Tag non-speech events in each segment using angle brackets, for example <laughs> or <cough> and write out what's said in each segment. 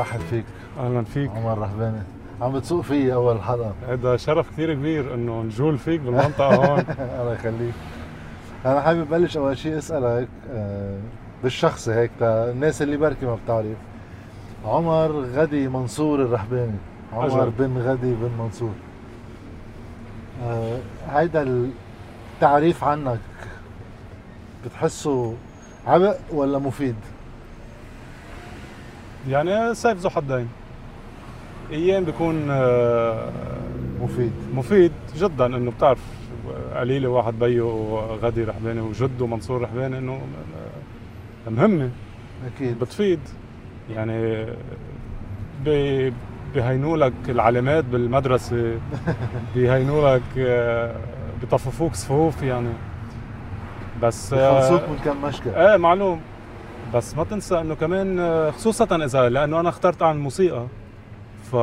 رحب فيك. أهلا فيك. عمر رحباني عم بتسوق فيي أول حلقه هذا شرف كثير كبير إنه نجول فيك بالمنطقة هون. <laughs> الله يخليك. أنا حابب بلش أول شيء أسألك آه، بالشخصي هيك الناس اللي بركي ما بتعرف. عمر غدي منصور الرحباني عمر أجل. بن غدي بن منصور. آه، هيدا التعريف عنك بتحسه عبء ولا مفيد؟ يعني سيف ذو حدين. أيام بيكون آه، مفيد. مفيد جدا إنه بتعرف قليلة واحد بيه غدي رحباني وجده منصور رحباني إنه آه، مهمة. أكيد. بتفيد. يعني بي- بيهينوا لك العلامات بالمدرسة <laughs> بيهينوا لك آه، بيطففوك صفوف يعني. بس آه، بخلصوك من كم مشكل. إيه معلوم. بس ما تنسى إنه كمان آه، خصوصا إذا لأنه أنا اخترت اعمل موسيقى ف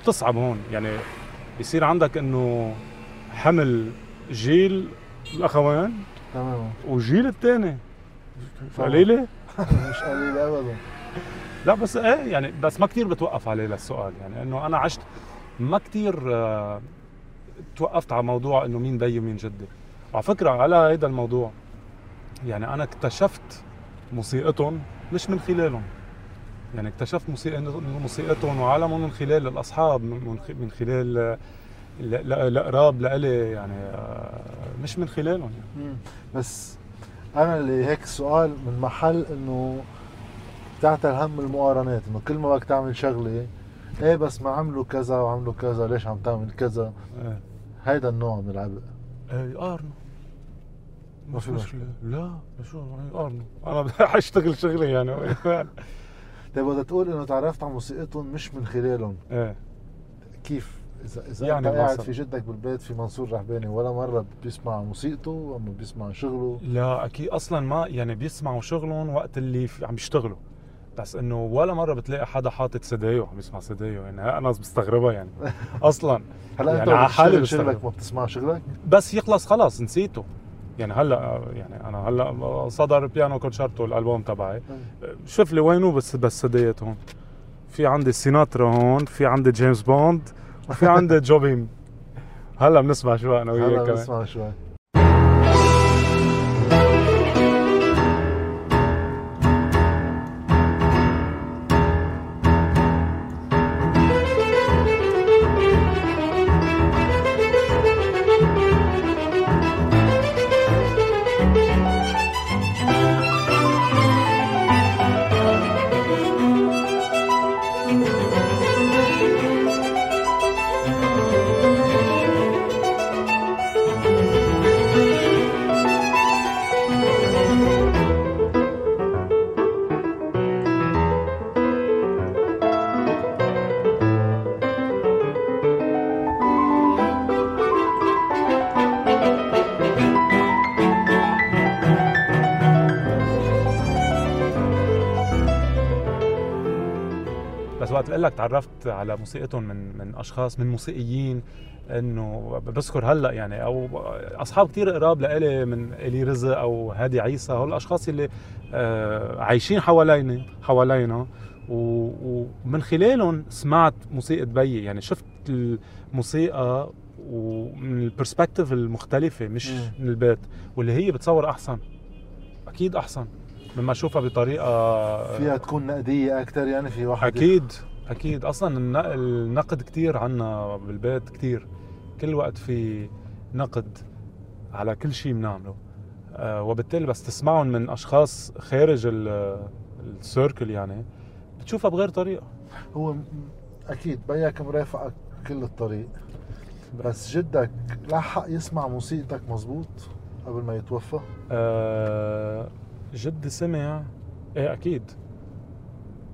بتصعب هون. يعني يصير عندك إنه حمل جيل الاخوين تماما وجيل الثاني. قليلة. <laughs> مش قليل ابدا. لا بس إيه يعني بس ما كثير بتوقف عليه للسؤال. يعني إنه أنا عشت ما كثير آه، توقفت على موضوع إنه مين بيي ومين جدي. وعلى فكرة على هيدا الموضوع يعني أنا اكتشفت موسيقتهم مش من خلالهم. يعني اكتشفت موسيقتهم وعالمهم من خلال الأصحاب من خلال ال- ال- القراب لإلي يعني آه، مش من خلالهم. يعني. بس أنا اللي هيك السؤال من محل إنه بتعتل هم المقارنات إنه كل ما بدك تعمل شغلة إيه بس ما عملوا كذا وعملوا كذا ليش عم تعمل كذا؟ إيه. هيدا النوع من العبء. إيه يقارنوا. ما في مشكلة. لا شو يقارنوا أنا <laughs> بدي أشتغل شغلي يعني. <laughs> طيب بدك تقول إنه تعرفت على موسيقتهم مش من خلالهم. إيه. كيف؟ إذا إذا يعني أنت قاعد. في جدك بالبيت في منصور رحباني ولا مرة بيسمع موسيقته أما بيسمع شغله؟ لا أكيد أصلا ما يعني بيسمعوا شغلهم وقت اللي عم يشتغلوا. بس إنه ولا مرة بتلاقي حدا حاطط سدايو عم يسمع سدايو يعني أنا بستغربها يعني. <laughs> أصلا. هلا يعني انت على حالي بتشتغل شغلك. ما بتسمع شغلك؟ بس يخلص خلاص نسيته. يعني هلا يعني أنا هلا صدر Piano Concerto الألبوم تبعي. شوف لي وينه بس بس سديت هون. في عندي سيناترا هون في عندي جيمس بوند وفي عندي <laughs> جوبيم هلا بنسمع شوي أنا هلا وياك كمان. بسمع شوي. أقول لك تعرفت على موسيقتهم من من أشخاص من موسيقيين إنه بذكر هلأ يعني أو أصحاب كثير قراب لإلي من إلي رزق أو هادي عيسى هول الأشخاص اللي آه، عايشين حوالينا. حوالينا ومن خلالهم سمعت موسيقى بيي يعني شفت الموسيقى ومن البرسبكتيف المختلفة مش مم. من البيت واللي هي بتصور أحسن. أكيد أحسن مما أشوفها بطريقة فيها تكون نقدية أكثر يعني في واحد أكيد. أكيد. أصلا الن- النقد كتير عنا بالبيت كتير. كل وقت في نقد على كل شيء بنعمله. آه وبالتالي بس تسمعهم من أشخاص خارج ال- السيركل يعني بتشوفها بغير طريقة. هو أكيد بيك مرافقك كل الطريق. بس جدك لحق يسمع موسيقتك مزبوط قبل ما يتوفى؟ آه جدي سمع؟ إيه أكيد.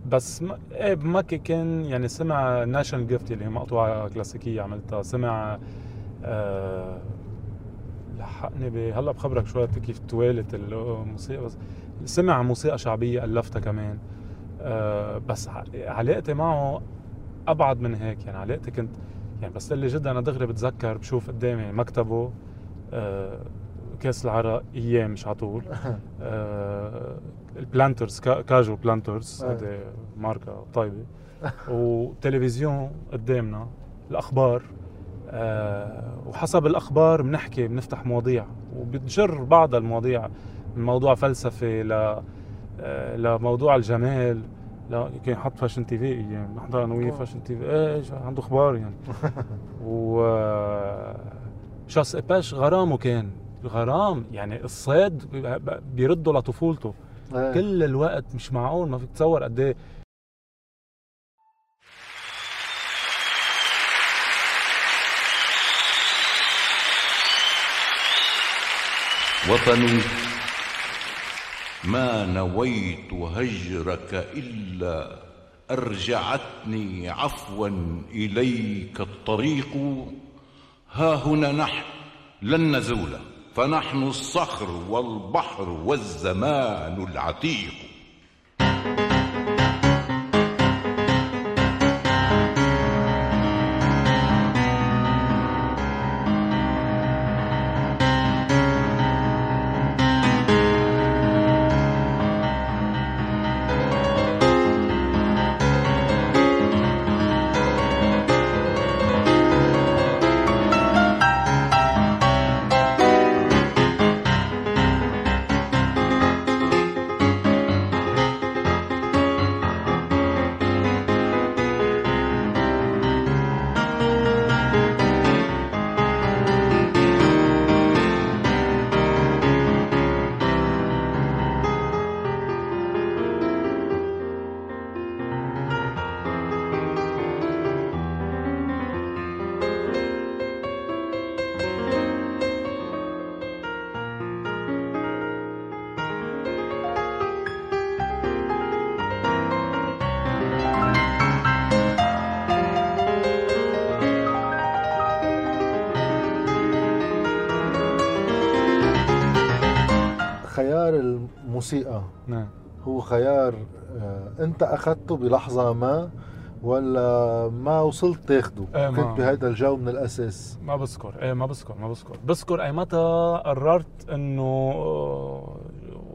بس ما إيه بمكة كان يعني سمع National Gift اللي هي مقطوعة كلاسيكية عملتها سمع آه لحقني ب هلا بخبرك شوي كيف توالت الموسيقى بس سمع موسيقى شعبية ألفتها كمان آه بس علاقتي معه أبعد من هيك يعني علاقتي كنت يعني بس اللي جدا أنا دغري بتذكر بشوف قدامي مكتبه آه كأس العرق أيام مش على طول <laughs> آه ال Planters كا- كاجو Planters آه. هذه ماركة طيبه وتلفزيون قدامنا الأخبار آه وحسب الأخبار بنحكي بنفتح مواضيع وبتجر بعض المواضيع من موضوع فلسفة ل آه لموضوع الجمال لا كان حط Fashion TV أيام نحضر أنا وياه آه. Fashion TV إيه عنده أخبار يعني <laughs> و Chasse et Pêche غرامه كان غرام يعني الصيد بيردوا لطفولته إيه. كل الوقت مش معقول ما فيك تصور قد إيه. وطني ما نويت هجرك إلا أرجعتني عفوا إليك الطريق. ها هنا نحن لن نزول. فنحن الصخر والبحر والزمان العتيق. أنت أخذته بلحظة ما ولا ما وصلت تاخده؟ إيه، ما- كنت بهذا الجو من الأساس. ما بذكر. إيه ما بذكر ما بذكر. بذكر أي متى قررت إنه آه،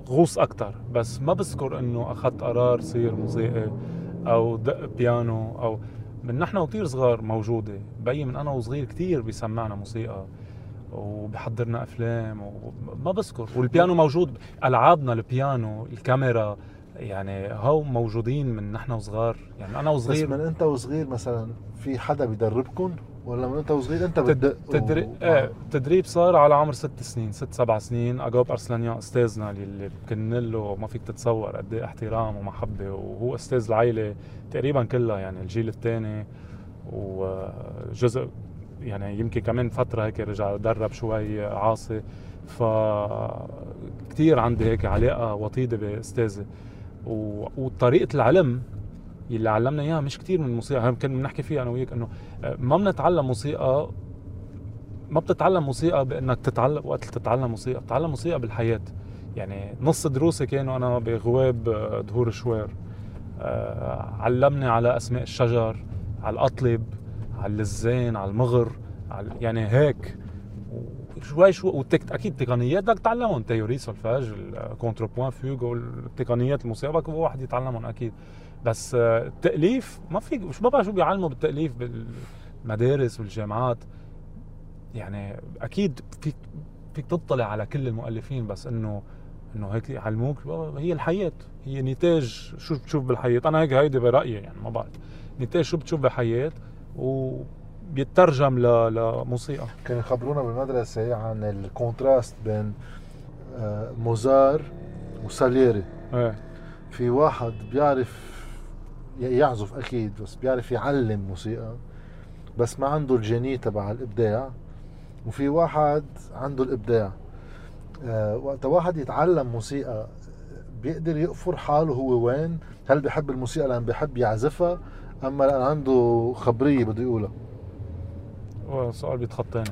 غوص أكثر بس ما بذكر إنه أخذت قرار صير موسيقي أو دق بيانو أو من نحن وكثير صغار موجودة. بيي من أنا وصغير كثير بيسمعنا موسيقى وبحضرنا أفلام وما بذكر. والبيانو موجود ألعابنا البيانو الكاميرا يعني هو موجودين من نحن وصغار. يعني أنا بس وصغير من أنت وصغير مثلا في حدا بدربكم ولا من أنت وصغير أنت تد- بتدق تدري... و- إيه تدريب صار على عمر ست سنين ست سبع سنين. أجاوب ارسلانيان أستاذنا اللي كن له ما فيك تتصور قد إيه احترام ومحبة. وهو أستاذ العائله تقريبا كلها يعني الجيل الثاني. وجزء يعني يمكن كمان فترة هيك رجع درب شوي عاصي. ف كثير عندي هيك علاقة وطيدة بأستاذي. وطريقة العلم اللي علمنا إياها مش كثير من الموسيقى. كنا بنحكي فيها أنا وياك إنه ما بنتعلم موسيقى ما بتتعلم موسيقى بإنك تتعلم وقت تتعلم موسيقى بتتعلم موسيقى بالحياة. يعني نص دروسي كانوا أنا بغواب آه، دهور الشوار آه، علمني على أسماء الشجر على الأطلب على اللزان على المغر على يعني هيك. شوي شوي والتك... أكيد تقنيات بدك تتعلمهم théorie solfège ال contrepoint fugue والتقنيات الموسيقى بدك واحد يتعلمهم أكيد. بس آه، التأليف ما في ما بعرف شو بيعلموا بالتأليف بالمدارس والجامعات يعني أكيد فيك فيك تطلع على كل المؤلفين بس انه إنه هيك يعلموك. هي الحياة. هي نتاج شو بتشوف بالحياة. أنا هيك هيدي برأيي يعني ما بعرف. نتاج شو بتشوف بالحياة وبيترجم ل... لموسيقى. كانوا يخبرونا بالمدرسة عن الكونتراست بين آه، موزار وساليري. إيه. في واحد بيعرف يعزف أكيد بس بيعرف يعلم موسيقى بس ما عنده الجيني تبع الإبداع. وفي واحد عنده الإبداع. آه، وقت واحد يتعلم موسيقى بيقدر يقفر حاله هو وين هل بيحب الموسيقى لأن بيحب يعزفها أما لأن عنده خبرية بده يقولها. سؤال بيتخطاني.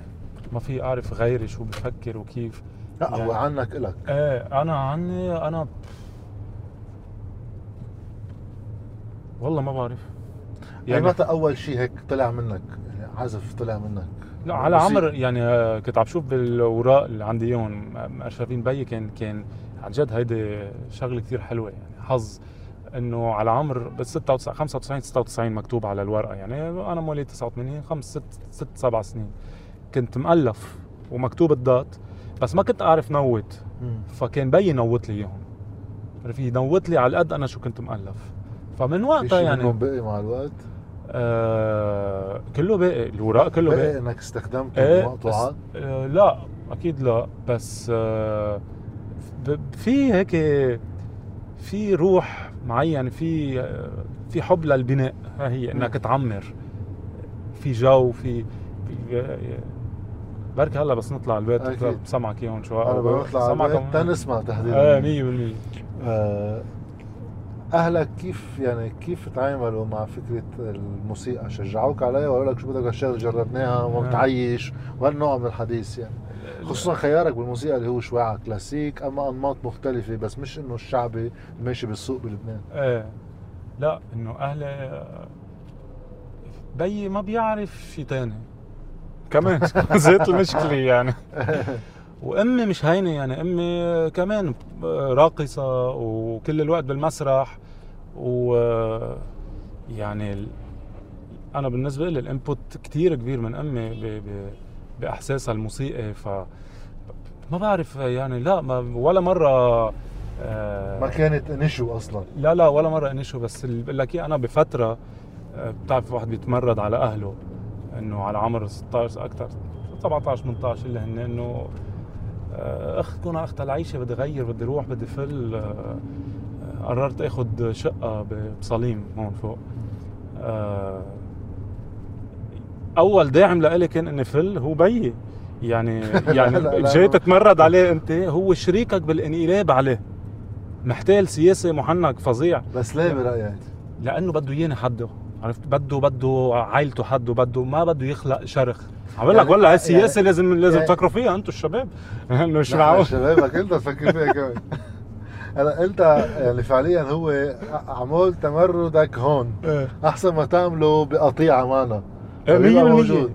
ما في أعرف غيري شو بفكر وكيف. لا هو يعني- عنك إلك. إيه أنا عني أنا والله ما بعرف. يعني متى أول شيء هيك طلع منك يعني عزف طلع منك. لا على. عمر يعني آه، كنت عم شوف بالوراق اللي عندي إياهم ارشفين بيي كان كان عن جد هيدي شغلة كثير حلوة يعني حظ. إنه على عمر بال 96 95 96 مكتوب على الورقة. يعني أنا مواليد 89 خمس ست ست سبع سنين. كنت مؤلف ومكتوب ال date بس ما كنت أعرف note. فكان بيي نوت لي إياهم. عرفت؟ ينوت لي على قد أنا شو كنت مؤلف فمن وقتها يعني منهم بقي مع الوقت؟ آه كله باقي الوراق كله باقي بقي إنك استخدمت إيه مقطوعات آه لا أكيد لا. بس آه في هيك في روح معين في آه في حب للبناء. ها هي إنك. تعمر. في جو في, في آه، بركي هلا بس نطلع البيت أكيد. بسمعك إياهم شو أنا بطلع البيت تنسمع تحديدا. إيه 100% آه، أهلك كيف يعني كيف تعاملوا مع فكرة الموسيقى؟ شجعوك عليها وقالوا لك شو بدك هالشغله جربناها وما آه. بتعيش؟ وهالنوع من الحديث يعني. خصوصا خيارك بالموسيقى اللي هو شوي على كلاسيك أما أنماط مختلفة بس مش إنه الشعبي ماشي بالسوق بلبنان. إيه. لا إنه أهلي بيي ما بيعرف شيء تاني. كمان. <laughs> <laughs> زيت المشكلة يعني. وأمي مش هينة يعني. أمي كمان راقصة وكل الوقت بالمسرح. و يعني ال- أنا بالنسبة لي ال input كتير كبير من أمي ب... ب... باحساسها الموسيقي ف ما بعرف يعني لا ما ولا مرة آه، ما كانت نشو أصلا. لا لا ولا مرة انيشو بس اللي بقول لك أنا بفترة آه، بتعرف واحد بيتمرد على أهله إنه على عمر 16 أكثر 17 18 اللي هن إنه آه، أخ كون اختها العيشة بدي غير بدي روح بدي فل آه، قررت اخذ شقة بصليم هون فوق. آه، أول داعم لإلي كان اني فل هو بيي. يعني <laughs> يعني جاي. تتمرد عليه أنت هو شريكك بالانقلاب عليه. محتال سياسي محنك فظيع. بس ليه برأيك؟ لأنه بده اياني حده. عرفت؟ بده بده عائلته حده بده ما بده يخلق شرخ. عم بقول لك يعني- والله هاي السياسة يعني- لازم لازم يعني- تفكروا فيها أنتم الشباب. <laughs> إنه شو معقول شبابك انت تفكر فيها كمان. <laughs> هلا أنت يعني فعليا هو عمول تمردك هون. إيه. أحسن ما تعمله بقطيعه معنا 100% موجود.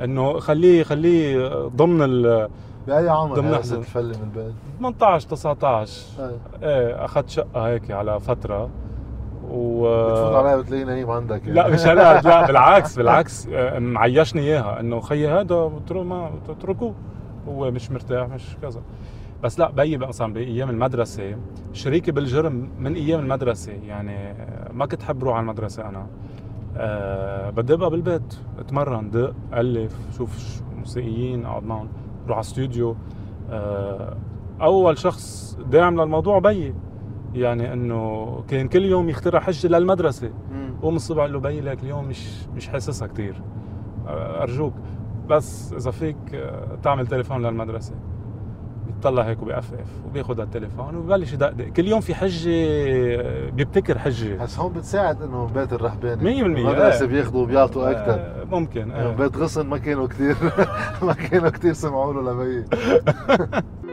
100% إنه خليه خليه ضمن ال بأي عمر ضمن. تفلي من البيت 18 19 إيه. إيه أخذت شقة هيك على فترة. و بتفوت عليها بتلاقيه نايم عندك يعني. لا مش هلا <laughs> لا بالعكس بالعكس. آه، معيشني إياها. إنه خيي هذا ما اتركوه هو مش مرتاح مش كذا. بس لا بيي مثلا بايام المدرسة. شريكي بالجرم من أيام المدرسة. يعني آه، ما كنت حب روح على المدرسة أنا. أه بدي أبقى بالبيت أتمرن دق ألف شوف موسيقيين أقعد معهم روح على استوديو أه أول شخص داعم للموضوع بيي يعني إنه كان كل يوم يخترع حجة للمدرسة. قوم الصبح قال له بي لك اليوم مش مش حاسسها كثير أرجوك بس إذا فيك آه، تعمل تليفون للمدرسة. بيطلع هيك وبيقفقف وبياخذ التليفون وببلش يدقدق كل يوم في حجة بيبتكر حجة. بس هون بتساعد إنه بيت الرهباني. 100% المدرسة. بياخذوا وبيعطوا أكثر آه، ممكن يعني آه. بيت غصن ما كانوا كثير <laughs> ما كانوا كثير سمعوا له لبي <laughs>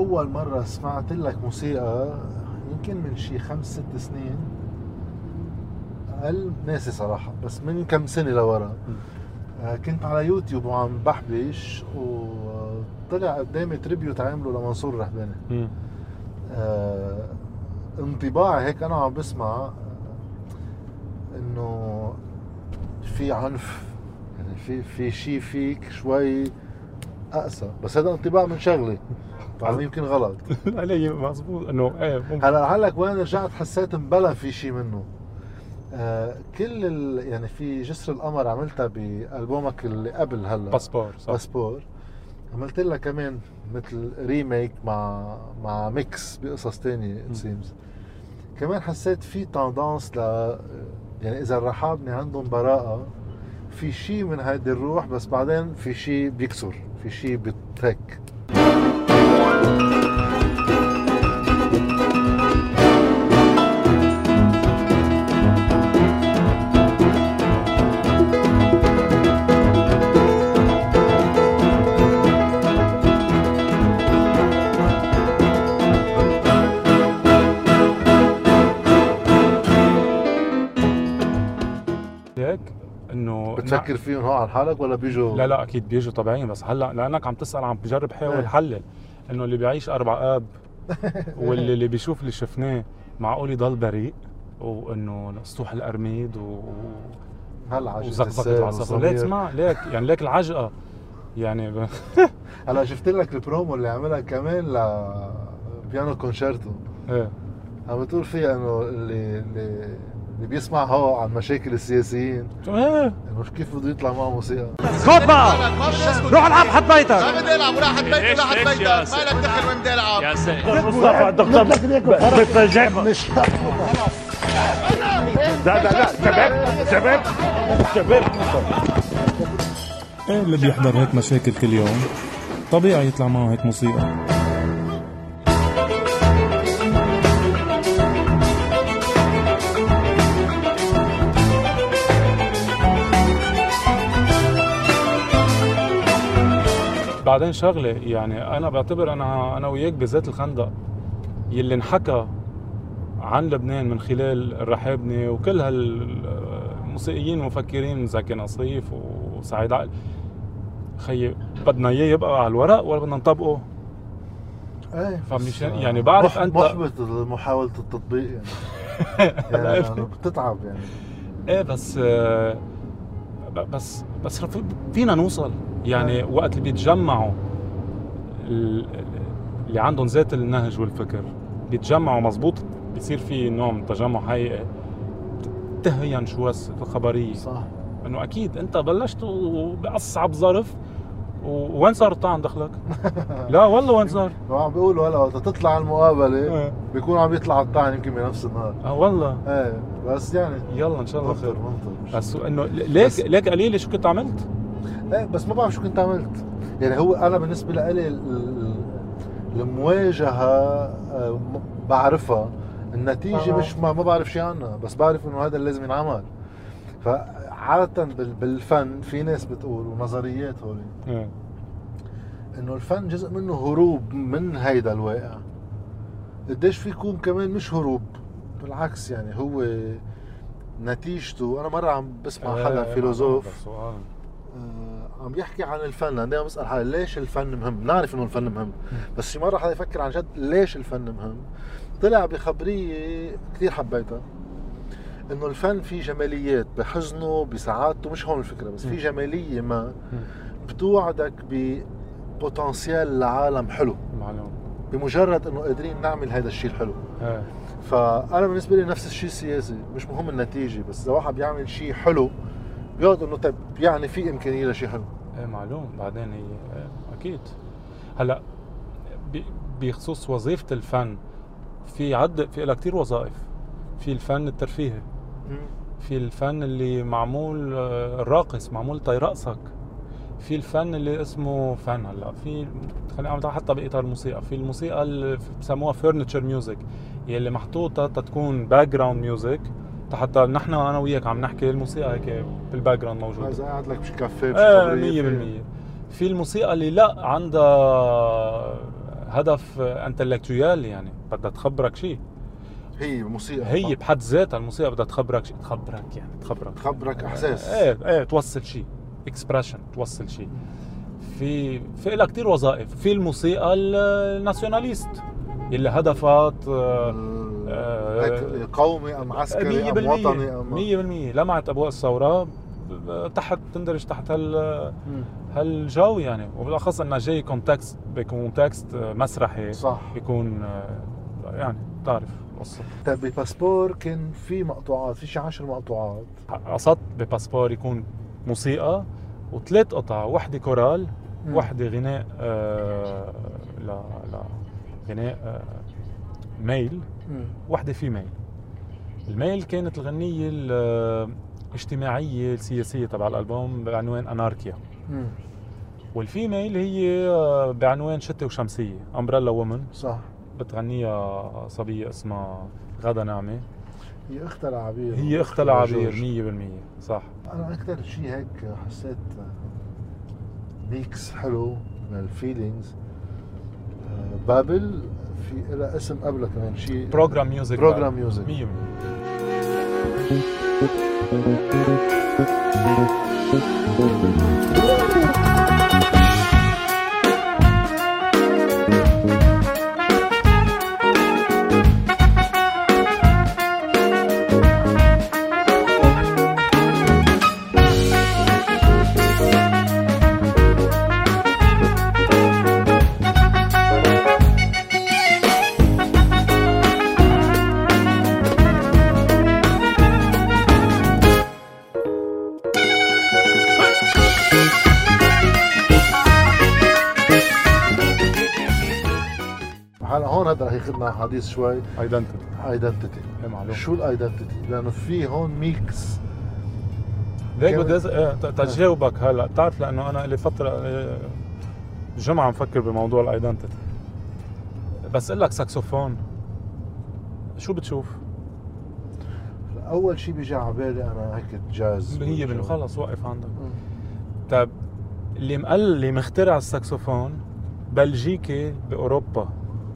أول مرة سمعت لك موسيقى يمكن من شي خمس ست سنين. أقل ناسي صراحة بس من كم سنة لورا. آه، كنت على يوتيوب وعم بحبش وطلع قدامي تريبيوت عامله لمنصور الرحباني. آه، انطباعي هيك أنا عم بسمع آه، إنه في عنف يعني في في شيء فيك شوي اقسى بس هذا انطباع من شغله طبعا. يمكن غلط. <laughs> علي مزبوط إنه إيه ممكن. هلا هلك وين رجعت حسيت مبلا في شيء منه. آه كل ال... يعني في جسر القمر عملتها بألبومك اللي قبل هلا. Passeport صح. Passeport. عملت لها كمان مثل remake مع مع mix بقصص تانية. themes كمان حسيت في tendance ل يعني إذا الرحابني عندهم براءة في شيء من هيدي الروح بس بعدين في شيء بيكسر في شيء بتهك. هيك إنه بتفكر فيهم هو على حالك ولا بيجوا لا لا أكيد بيجوا طبيعيين بس هلأ لأنك عم تسأل عم بجرب حاول إيه. إنه اللي بيعيش أربع آب <laughs> واللي اللي بيشوف اللي شفناه معقول يضل بريء وإنه سطوح القرميد و... هلا وزقزقة ليك. اسمع ليك يعني ليك العجقة. يعني ب... <laughs> هلا شفت لك البرومو اللي عملها كمان ل Piano Concerto. إيه. عم بتقول فيها إنه اللي اللي اللي بيسمع هو عن مشاكل السياسيين. شو إيه إنه كيف بده يطلع معه موسيقى. اسكت بقى روح العب حد بيتك ما بدي ألعب ولا حد بيت ولا حد بيتك ما لك دخل وين بدي ألعب؟ يا سيد مصطفى الدكتور بتفاجئ لا لا لا شباب شباب شباب. إيه اللي بيحضر هيك مشاكل كل يوم؟ طبيعي يطلع معه هيك موسيقى. بعدين شغلة يعني أنا بعتبر أنا أنا وياك بذات الخندق يلي انحكى عن لبنان من خلال الرحابني وكل هالموسيقيين المفكرين زكي نصيف وسعيد عقل. خيي بدنا إياه يبقى على الورق ولا بدنا نطبقه؟ إيه فمشان- يعني بعرف أنت- محبط محاولة التطبيق يعني. <laughs> يعني بتتعب يعني. إيه بس آه، بس بس فينا نوصل. يعني وقت اللي بيتجمعوا ال- اللي عندهم ذات النهج والفكر بيتجمعوا مزبوط بيصير في نوع من تجمع حقيقي تهين شو الخبريه صح. إنه أكيد أنت بلشت بأصعب ظرف وين صار الطعن دخلك؟ <laughs> لا والله وين صار؟ عم بيقولوا هلا وقت تطلع المقابلة إيه بيكون عم يطلع الطعن يمكن بنفس النهار آه والله إيه بس يعني يلا إن شاء الله خير منطر بس إنه ليك ليك قليلة شو كنت عملت؟ إيه بس ما بعرف شو كنت عملت يعني هو أنا بالنسبة لي ال- ال- المواجهة آه، بعرفها النتيجة آه. مش ما, ما بعرف شيء عنها بس بعرف إنه هذا اللي لازم ينعمل فعادة بال- بالفن في ناس بتقول ونظريات هول إيه إنه الفن جزء منه هروب من هيدا الواقع قديش في يكون كمان مش هروب بالعكس يعني هو نتيجته أنا مرة عم بسمع حدا إيه، فيلوزوف. آه، عم يحكي عن الفن أنا دائما بسأل حالي ليش الفن مهم؟ نعرف إنه الفن مهم بس شي مرة حدا يفكر عن جد ليش الفن مهم؟ طلع بخبرية كثير حبيتها إنه الفن فيه جماليات بحزنه بسعادته مش هون الفكرة بس في جمالية ما بتوعدك ببوتنسيال لعالم حلو. معلوم. بمجرد إنه قادرين نعمل هذا الشيء الحلو. إيه. فأنا بالنسبة لي نفس الشيء السياسي مش مهم النتيجة بس إذا واحد بيعمل شيء حلو بيقعد إنه طيب يعني في إمكانية لشيء حلو. إيه معلوم. بعدين هي إيه، أكيد. هلأ بخصوص وظيفة الفن في عد في لها كثير وظائف. في الفن الترفيهي. في الفن اللي معمول آه، الراقص معمول طي رقصك في الفن اللي اسمه فن هلا في خلينا نعمل حتى باطار الموسيقى. في الموسيقى اللي بسموها furniture music يلي محطوطة تتكون background music حتى نحن أنا وياك عم نحكي الموسيقى هيك بال background موجودة. إذا قاعد لك بشي كافيه بشي إيه خبرية، 100% في الموسيقى اللي لا عندها هدف intellectuel يعني بدها تخبرك شيء هي موسيقى. هي بحد ذاتها الموسيقى بدها تخبرك شيء تخبرك يعني تخبرك. تخبرك إحساس. إيه إيه توصل شيء expression توصل شيء في في لها كثير وظائف. في الموسيقى ال- ال nationaliste اللي هدفها آه، آه، قومي أم عسكري أم 100% وطني أم؟ 100% لمعت أبواق الثورة تحت تندرج تحت هال. هالجو يعني. وبالأخص انه جاي context ب context مسرحي. صح. بيكون آه، يعني بتعرف القصة طيب ب Passeport كان في مقطوعات في شي 10 مقطوعات. قصدت بباسبور يكون موسيقى وثلاث قطع وحدة كورال. وحدة غناء آه لا لا غناء آه male وحدة female ال male كانت الغنية الاجتماعية السياسية تبع الألبوم بعنوان أناركيا مم. وال female هي آه، بعنوان شتي وشمسية Umbrella Woman صح. بتغنيها صبية اسمها غدا نعمة. هي أختها لعبير هي أختها لعبير 100% صح. أنا أكثر شيء هيك حسيت mix حلو من ال feelings bubble في لها اسم قبلها كمان شيء program music program music 100% حديث شوي. identity identity إيه معلوم. شو ال identity؟ لأنه في هون mix like بدي تجاوبك هلا. بتعرف لأنه أنا لي فترة جمعة مفكر بموضوع ال identity بس أقول لك ساكسوفون شو بتشوف؟ أول شيء بيجي على بالي أنا هيك جاز هي من خلص وقف عندك. طيب مين اللي مخترع الساكسوفون بلجيكي بأوروبا.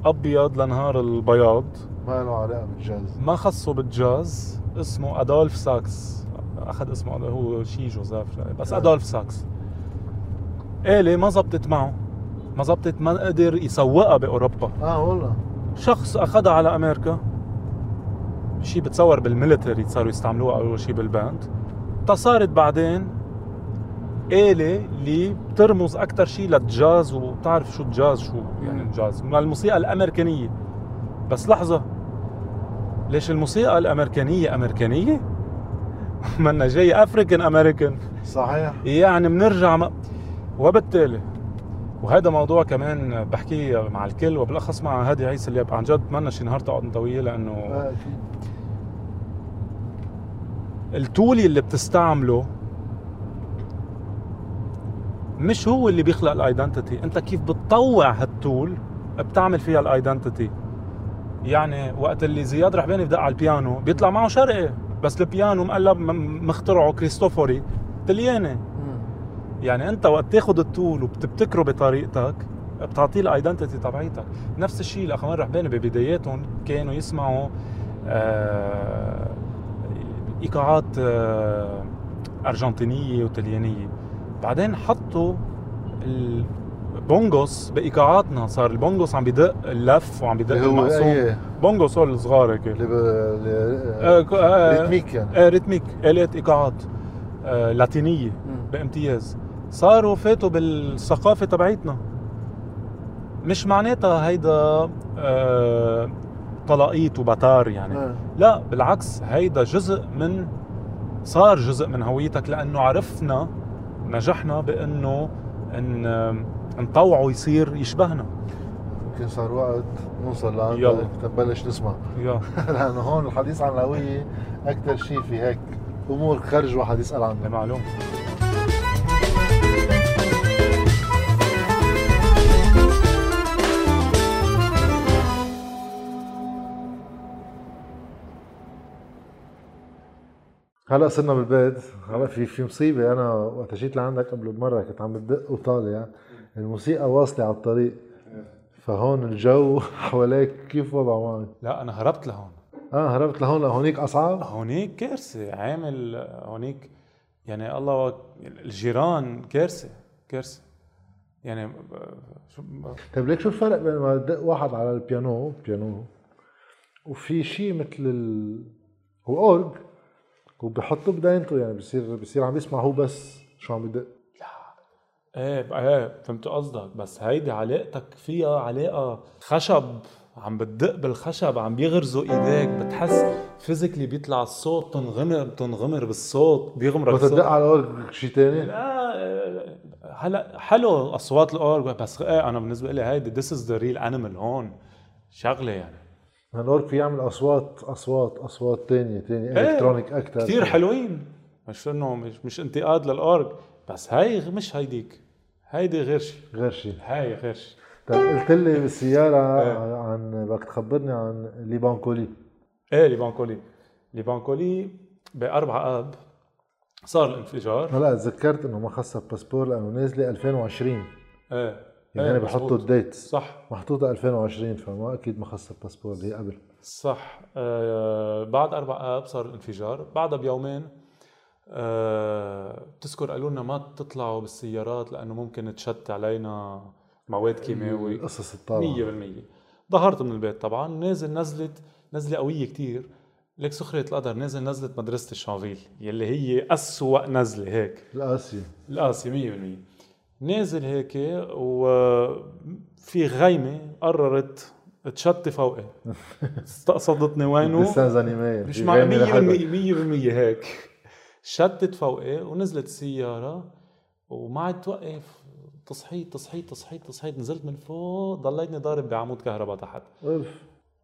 أبيض لنهار البياض. ما له علاقة بالجاز؟ ما خصه بالجاز اسمه أدولف ساكس. أخذ اسمه هو شي جوزيف بس آه. أدولف ساكس. آلة ما زبطت معه. ما زبطت ما قدر يسوقها بأوروبا. آه والله. شخص أخذها على أمريكا. شي بتصور بال military صاروا يستعملوها اول شي بال band صارت بعدين آلة اللي بترمز أكثر شيء للجاز وبتعرف شو الجاز شو يعني الجاز. من الموسيقى الأمريكانية. بس لحظة. ليش الموسيقى الأمريكانية أمريكانية؟ <laughs> منا جاي African American صحيح. يعني بنرجع م... وبالتالي وهذا موضوع كمان بحكيه مع الكل وبالأخص مع هادي عيسى اللي عن جد بتمنى شي نهار تقعد انت وياه لأنه آه أكيد. ال tool اللي بتستعمله مش هو اللي بيخلق ال identity انت كيف بتطوع هال tool بتعمل فيها ال identity يعني وقت اللي زياد رحباني بدق على البيانو بيطلع معه شرقي. بس البيانو مين اللي مخترعه كريستوفوري طلياني. يعني انت وقت تاخذ التول وبتبتكره بطريقتك بتعطيه ال identity تبعيتك. نفس الشيء الأخوان رحباني ببداياتهم كانوا يسمعوا آه إيقاعات آه أرجنتينية وطليانيه بعدين حطوا البونغوس بإيقاعاتنا. صار البونغوس عم بدق اللف وعم بدق المقسوم إيه. بونغوس هول الصغار هيك. اللي ب... آه، ك- آه، rhythmic يعني. آه rhythmic. آلات إيقاعات آه لاتينية. بامتياز. صاروا فاتوا بالثقافة تبعيتنا. مش معناتها هيدا آه طلاقيت وبتار يعني. آه. لا بالعكس هيدا جزء من صار جزء من هويتك لأنه عرفنا نجحنا بأنه إن نطوعه يصير يشبهنا. يمكن صار وقت نوصل يلا. لعندك تنبلش نسمع. يا <laughs> لأنه هون الحديث عن الهوية أكثر شيء في هيك أمور خارج واحد يسأل عنها. معلوم هلا صرنا بالبيت. هلا في في مصيبة. أنا وقت جيت لعندك قبل بمرة كنت عم بدق وطالع. الموسيقى واصلة على الطريق. فهون الجو <laughs> حواليك كيف وضعه معك؟ لا أنا هربت لهون. آه هربت لهون. لهونيك أصعب؟ هونيك كارثة. عامل هونيك يعني الله الجيران كارثة كارثة. يعني شو طيب ليك شو الفرق بين ما تدق واحد على البيانو بيانو وفي شيء مثل ال... هو أورج. وبحطه بدينته يعني بصير بصير عم يسمع هو بس شو عم بدق إيه إيه فهمت قصدك. بس هيدي علاقتك فيها علاقة خشب عم بتدق بالخشب عم بيغرزوا إيديك بتحس physically بيطلع الصوت تنغمر بتنغمر بالصوت بيغمرك بتدق صوت على الأورج شيء ثاني لا هلا حلو أصوات الأورج بس إيه أنا بالنسبة لي هيدي this is the real animal هون شغلة يعني. الاورج في يعمل أصوات أصوات أصوات ثانية ثانية electronic أكثر كثير حلوين. مش إنه مش, مش انتقاد للأورج بس هاي مش هيديك. هيدي غير شيء غير شيء هاي غير شيء طيب قلت لي بالسيارة إيه. عن بدك تخبرني عن Libancolie إيه Libancolie. Libancolie بأربعة آب صار الانفجار. هلا تذكرت إنه ما خصها باسبور لأنه نازله 2020 إيه. يعني إيه، أنا بحطوا. ال date صح. محطوطة 2020 فما أكيد ما خصها باسبور اللي هي قبل صح. آه بعد أربع آب صار الانفجار بعدها بيومين آه بتذكر قالوا لنا ما تطلعوا بالسيارات لأنه ممكن تشت علينا مواد كيماوي القصص الطالعه 100% ظهرت من البيت طبعا. نازل نزلت نزلة قوية كتير. لك سخرية القدر نازل نزلت مدرسة الشانفيل يلي هي أسوأ نزلة هيك. القاسيه القاسي 100% نازل هيك وفي غيمة قررت تشتي فوقي. <laughs> استقصدتني وينه؟ ديسانز انيمير مش مع 100% 100% هيك. شتت فوقي ونزلت السيارة وما عاد توقف. تصحيت تصحيت تصحيت تصحيت نزلت من فوق ضليتني ضارب بعمود كهرباء تحت. اوف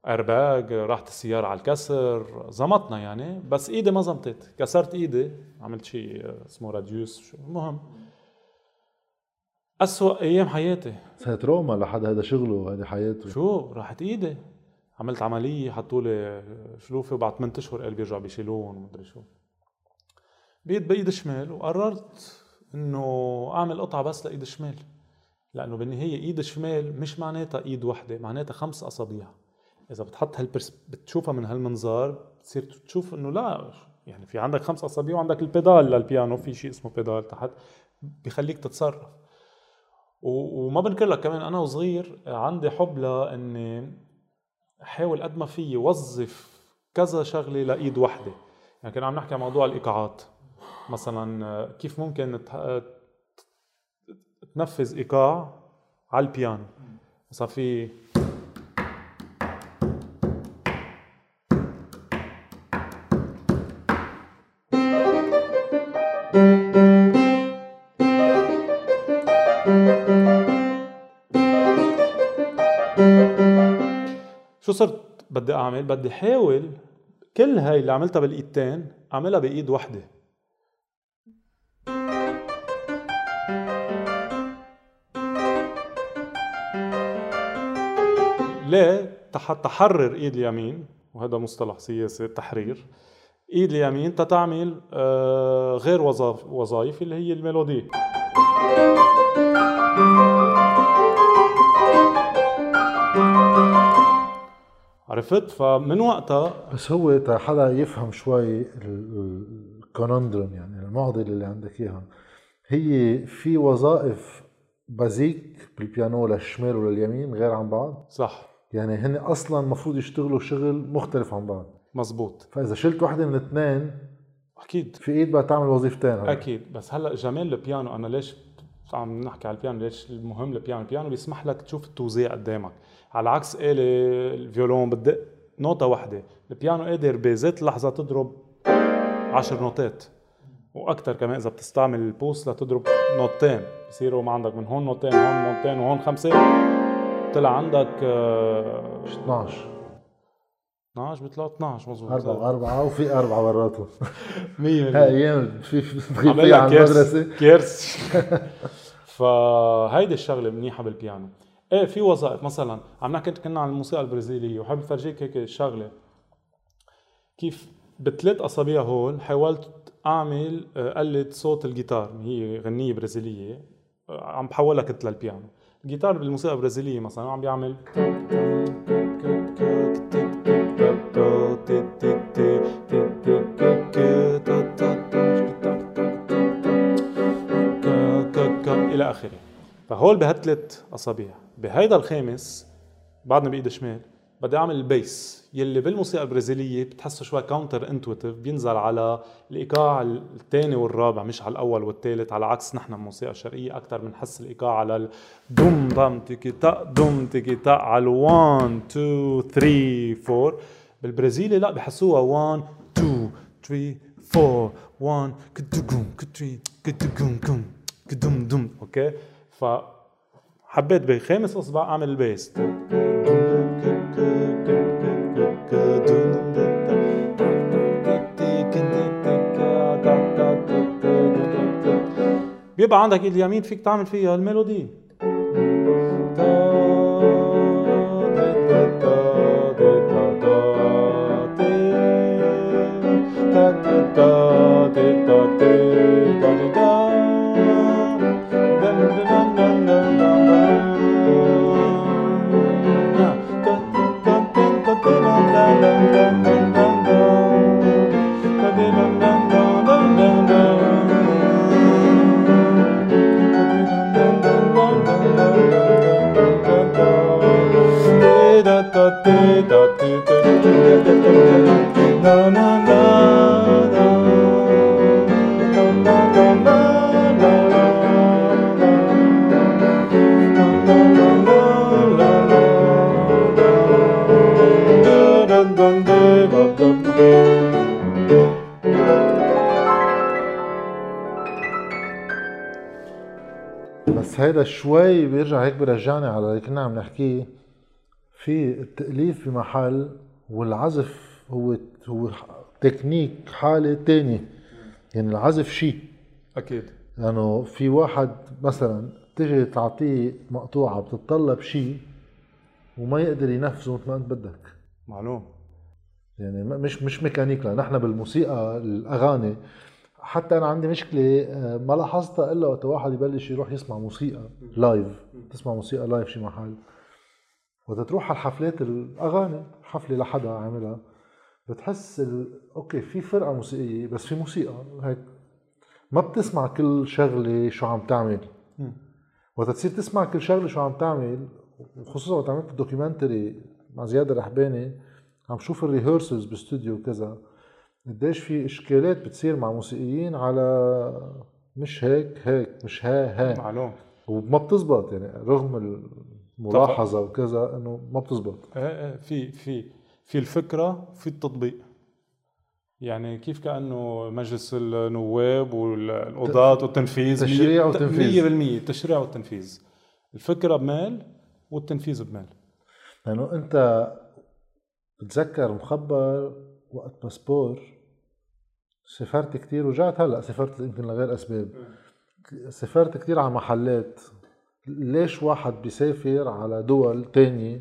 ايرباج راحت السيارة على الكسر زمطنا يعني بس إيدي ما زمطت. كسرت إيدي عملت شيء اسمه راديوس المهم. أسوأ أيام حياتي. تروما لحد هذا شغله هذه حياته. شو؟ راحت إيدي. عملت عملية حطوا لي شلوفة وبعد 8 أشهر قال بيرجعوا بيشيلون ومدري شو. بيد بإيد الشمال وقررت إنه أعمل قطعة بس لإيد الشمال لأنه بالنهاية إيد الشمال مش معناتها إيد وحدة معناتها خمس اصابع إذا بتحط هالبرس بتشوفها من هالمنظار بتصير تشوف إنه لا يعني في عندك خمس اصابع وعندك البيدال للبيانو في شيء اسمه بيدال تحت بخليك تتصرف. وما بنكر لك كمان أنا وصغير عندي حب لإني أحاول قد ما فيي وظف كذا شغلة لإيد وحدة. يعني كنا عم نحكي عن موضوع الإيقاعات. مثلا كيف ممكن تنفذ إيقاع على البيانو. مثلا في بدي أعمل بدي احاول كل هاي اللي عملتها بالإيدتين أعملها بإيد وحدة. ليه؟ حتى تحرر إيد اليمين وهذا مصطلح سياسي تحرير. إيد اليمين تتعمل آه، غير وظائف اللي هي الميلودي. عرفت؟ فمن وقتها بس هو تا حدا يفهم شوي الكونندرم يعني المعضله اللي عندك اياها هي في وظائف بازيك بالبيانو للشمال ولليمين غير عن بعض؟ صح. يعني هن أصلا المفروض يشتغلوا شغل مختلف عن بعض. مزبوط فإذا شلت وحده من الاثنين أكيد. في إيد بقى تعمل وظيفتين. أكيد. بس هلأ جمال البيانو أنا ليش عم نحكي على البيانو؟ ليش المهم البيانو؟ البيانو بيسمح لك تشوف التوزيع قدامك. على عكس آلة الفيولون بتدق نوتة واحدة. البيانو قادر بذات لحظة تضرب عشر نوتات وأكثر كمان إذا بتستعمل البوس لتضرب نوتين بصيروا ما عندك من هون نوتين هون نوتين وهون خمسة. طلع عندك آه، 12 12 بيطلعوا 12 مزبوط أربعة أربعة وفي أربعة براتهم <laughs> 100% هاي أيام في في فيها على كيرس المدرسة. كيرس. <laughs> فهيدي الشغلة منيحة بالبيانو. إيه في وظائف مثلا عم نحكي كنا عن الموسيقى البرازيليه وحابب فرجيك هيك شغله كيف بثلاث اصابع هول حاولت اعمل آه، قلد صوت الجيتار هي غنيه برازيليه آه، عم بحولها كنت للبيانو الجيتار بالموسيقى البرازيليه مثلا عم بيعمل إلى اخره فهول بهالثلاث اصابع بهيدا الخامس بعدنا بإيد شمال بدي أعمل ال bass. يلي بالموسيقى البرازيلية بتحسه شوي counter intuitive بينزل على الإيقاع الثاني والرابع مش على الأول والثالث على عكس نحن الموسيقى الشرقيه أكثر بنحس الإيقاع على الدوم دام تيكي تا دوم تيكي تا على 1 2 3 4 بالبرازيلي لا بحسوها 1 2 3 4 1 كدوم كتري كدوم كم كدوم دوم أوكي؟ ف حبيت بخامس أصبع أعمل البيس بيبقى عندك اليمين فيك تعمل فيها الميلودي. شوي بيرجع هيك برجعني على اللي كنا عم نحكيه في التأليف بمحل والعزف هو هو تكنيك حالة تانية. يعني العزف شيء. أكيد. لأنه يعني في واحد مثلا تيجي تعطيه مقطوعة بتتطلب شيء وما يقدر ينفذه مثل ما أنت بدك. معلوم. يعني مش مش ميكانيك نحن بالموسيقى الأغاني حتى أنا عندي مشكلة آه، ما لاحظتها إلا وقت واحد يبلش يروح يسمع موسيقى live تسمع موسيقى live شي محل. وقت تروح على الحفلات الأغاني حفلة لحدا عاملها بتحس ال... okay في فرقة موسيقية بس في موسيقى هيك. ما بتسمع كل شغلة شو عم تعمل. وقت تصير تسمع كل شغلة شو عم تعمل خصوصا وقت عملت ال documentary مع زياد الرحباني عم شوف الريهرسلز باستوديو وكذا قديش في إشكالات بتصير مع موسيقيين على مش هيك هيك مش ها ها. معلوم. وما بتزبط يعني رغم الملاحظة وكذا إنه ما بتزبط. إيه إيه في في في الفكرة في التطبيق. يعني كيف كأنه مجلس النواب والقضاة والتنفيذ تشريع وتنفيذ 100% التشريع والتنفيذ. الفكرة بمال والتنفيذ بمال. لأنه يعني أنت بتذكر مخبر وقت باسبور سافرت كتير ورجعت هلأ سافرت يمكن لغير أسباب. سافرت كتير على محلات. ليش واحد بيسافر على دول تانية؟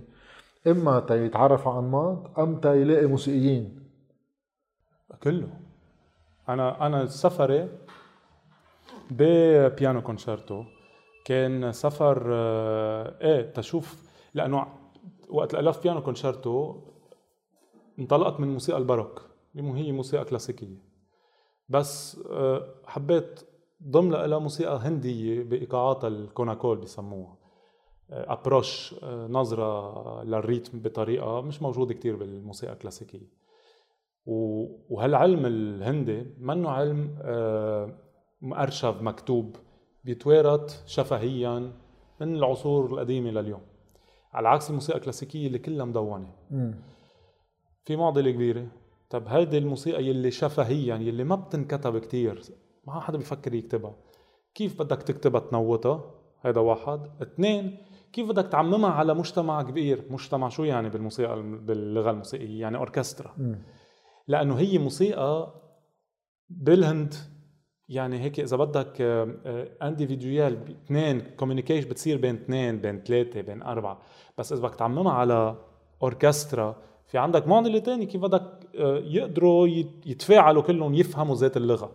إما تا يتعرف على انماط أم تا يلاقي موسيقيين. كله. أنا أنا سفري ببيانو كونشيرتو. كان سفر آه، إيه تشوف لأنه وقت الالف بيانو كونشيرتو انطلقت من موسيقى الباروك. اللي هي موسيقى كلاسيكية. بس آه، حبيت ضم لها موسيقى هندية بايقاعاتها الكوناكول بسموها. approach آه، نظرة لل rhythm بطريقة مش موجودة كتير بالموسيقى الكلاسيكية. وهالعلم الهندي منه علم آه، مؤرشف مكتوب بيتوارث شفهيا من العصور القديمة لليوم. على عكس الموسيقى الكلاسيكية اللي كلها مدونة. في معضلة كبيرة. طب هيدي الموسيقى يلي شفهيا يلي ما بتنكتب كتير ما حدا بيفكر يكتبها. كيف بدك تكتبها تنوتها هذا واحد. اثنين كيف بدك تعممها على مجتمع كبير؟ مجتمع شو يعني بالموسيقى باللغة الموسيقية؟ يعني أوركسترا. لأنه هي موسيقى بالهند يعني هيك إذا بدك individual آه، اثنين communication بتصير بين اثنين بين ثلاثة بين أربعة. بس إذا بدك تعممها على أوركسترا في عندك معضله ثانية كيف بدك يقدروا يتفاعلوا كلهم يفهموا ذات اللغة.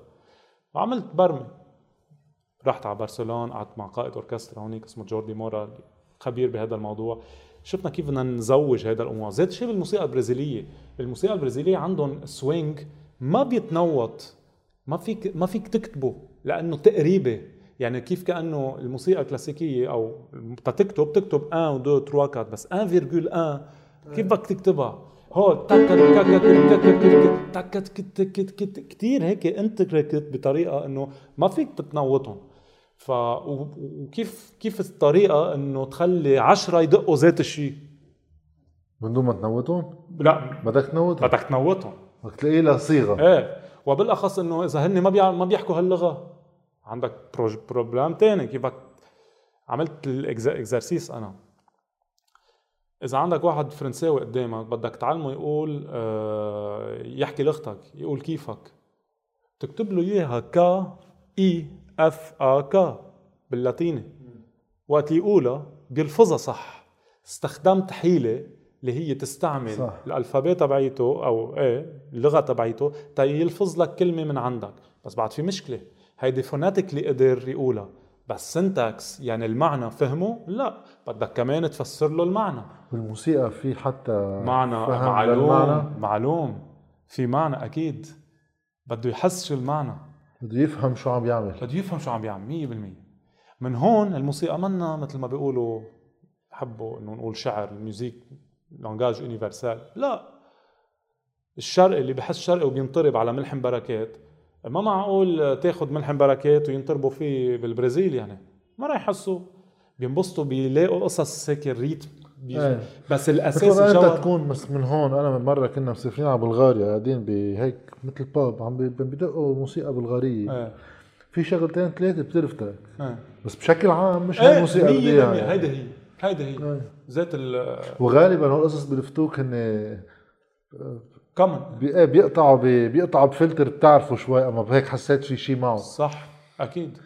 وعملت برمي. رحت على برشلونة قعدت مع قائد أوركسترا هونيك اسمه جوردي مورا خبير بهذا الموضوع. شفنا كيف بدنا نزوج هذا الأمور. ذات الشيء بالموسيقى البرازيلية. بالموسيقى البرازيلية عندهم swing ما بيتنوط ما فيك ما فيك تكتبه لأنه تقريبة. يعني كيف كأنه الموسيقى الكلاسيكية أو تكتب تكتب 1 2 3 4 بس 1.1 كيف بدك تكتبها؟ هو كثير هيك intricate بطريقة إنه ما فيك تتنوطهم. ف وكيف كيف الطريقة إنه تخلي عشرة يدقوا ذات الشيء من دون ما تنوتهم لا. بدك تنوتهم بدك تنوطهم. بدك تلاقي لها صيغة. إيه. وبالأخص إنه إذا هن ما بيع... ما بيحكوا هاللغة. عندك proj... problème تاني. كيف عملت ال exercice أنا؟ إذا عندك واحد فرنساوي قدامك بدك تعلمه يقول آه يحكي لغتك يقول كيفك. تكتب له إياها K I F A K باللاتيني. وقت يقولها بيلفظها صح. استخدمت حيله اللي هي تستعمل صح. ال alphabet تبعيته أو إيه اللغة تبعيته تا يلفظ لك كلمة من عندك. بس بعد في مشكلة. هيدي phonetically قدر يقولها. بس syntax يعني المعنى فهمه؟ لا. بدك كمان تفسر له المعنى. بالموسيقى في حتى معنى فهم معلوم للمعنى. معلوم في معنى أكيد. بده يحس شو المعنى. بده يفهم شو عم يعمل. بده يفهم شو عم يعمل 100% من هون الموسيقى منا مثل ما بيقولوا حبوا إنه نقول شعر الميوزيك لانجاج يونيفرسال لا. الشرقي اللي بحس شرقي وبينطرب على ملحم بركات ما معقول تاخذ ملحم بركات وينطربوا فيه بالبرازيل يعني؟ ما راح يحسوا. بينبسطوا بيلاقوا قصص هيك الريتم. إيه. بس الأساس ما أنت تكون بس من هون أنا من مرة كنا مسافرين على بلغاريا قاعدين بهيك مثل pub عم بدقوا موسيقى بلغارية. إيه. في شغلتين ثلاثة بتلفتك. إيه. بس بشكل عام مش هاي إيه الموسيقى اللي بدي 100% اياها يعني. هيدا هي. هيدا هي. إيه. ذات ال وغالبا هول القصص بلفتوك هن بي- إيه بيقطعوا بي- بيقطعوا بفلتر بتعرفوا شوي أما بهيك حسيت في شيء معه. صح أكيد.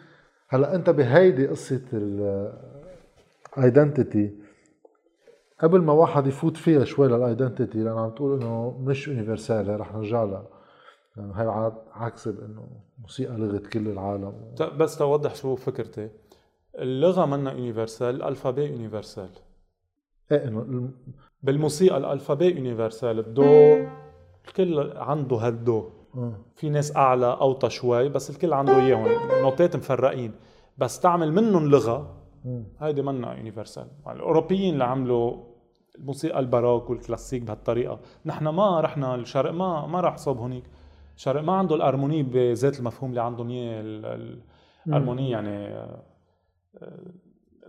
هلا أنت بهيدي قصة ال identity قبل ما واحد يفوت فيها شوي لل identity لأن عم تقول إنه مش universal رح نرجع لها. يعني هي عكس انه موسيقى لغه كل العالم. بس توضح شو فكرتي. اللغة منا universal ال alphabet universal إيه إنه الم- بالموسيقى ال alphabet universal الدو الكل عنده هالدو. آه. في ناس أعلى أوطى شوي بس الكل عنده اياهم نوتات مفرقين. بس تعمل منهم لغة. هيدي منا universal الأوروبيين اللي عملوا الموسيقى الباروك والكلاسيك بهالطريقة نحن ما رحنا الشرق ما ما راح صوب هونيك. الشرق ما عنده ال harmonie بذات المفهوم اللي عندهم إياه ال- ال- ال harmonie يعني آه، آه،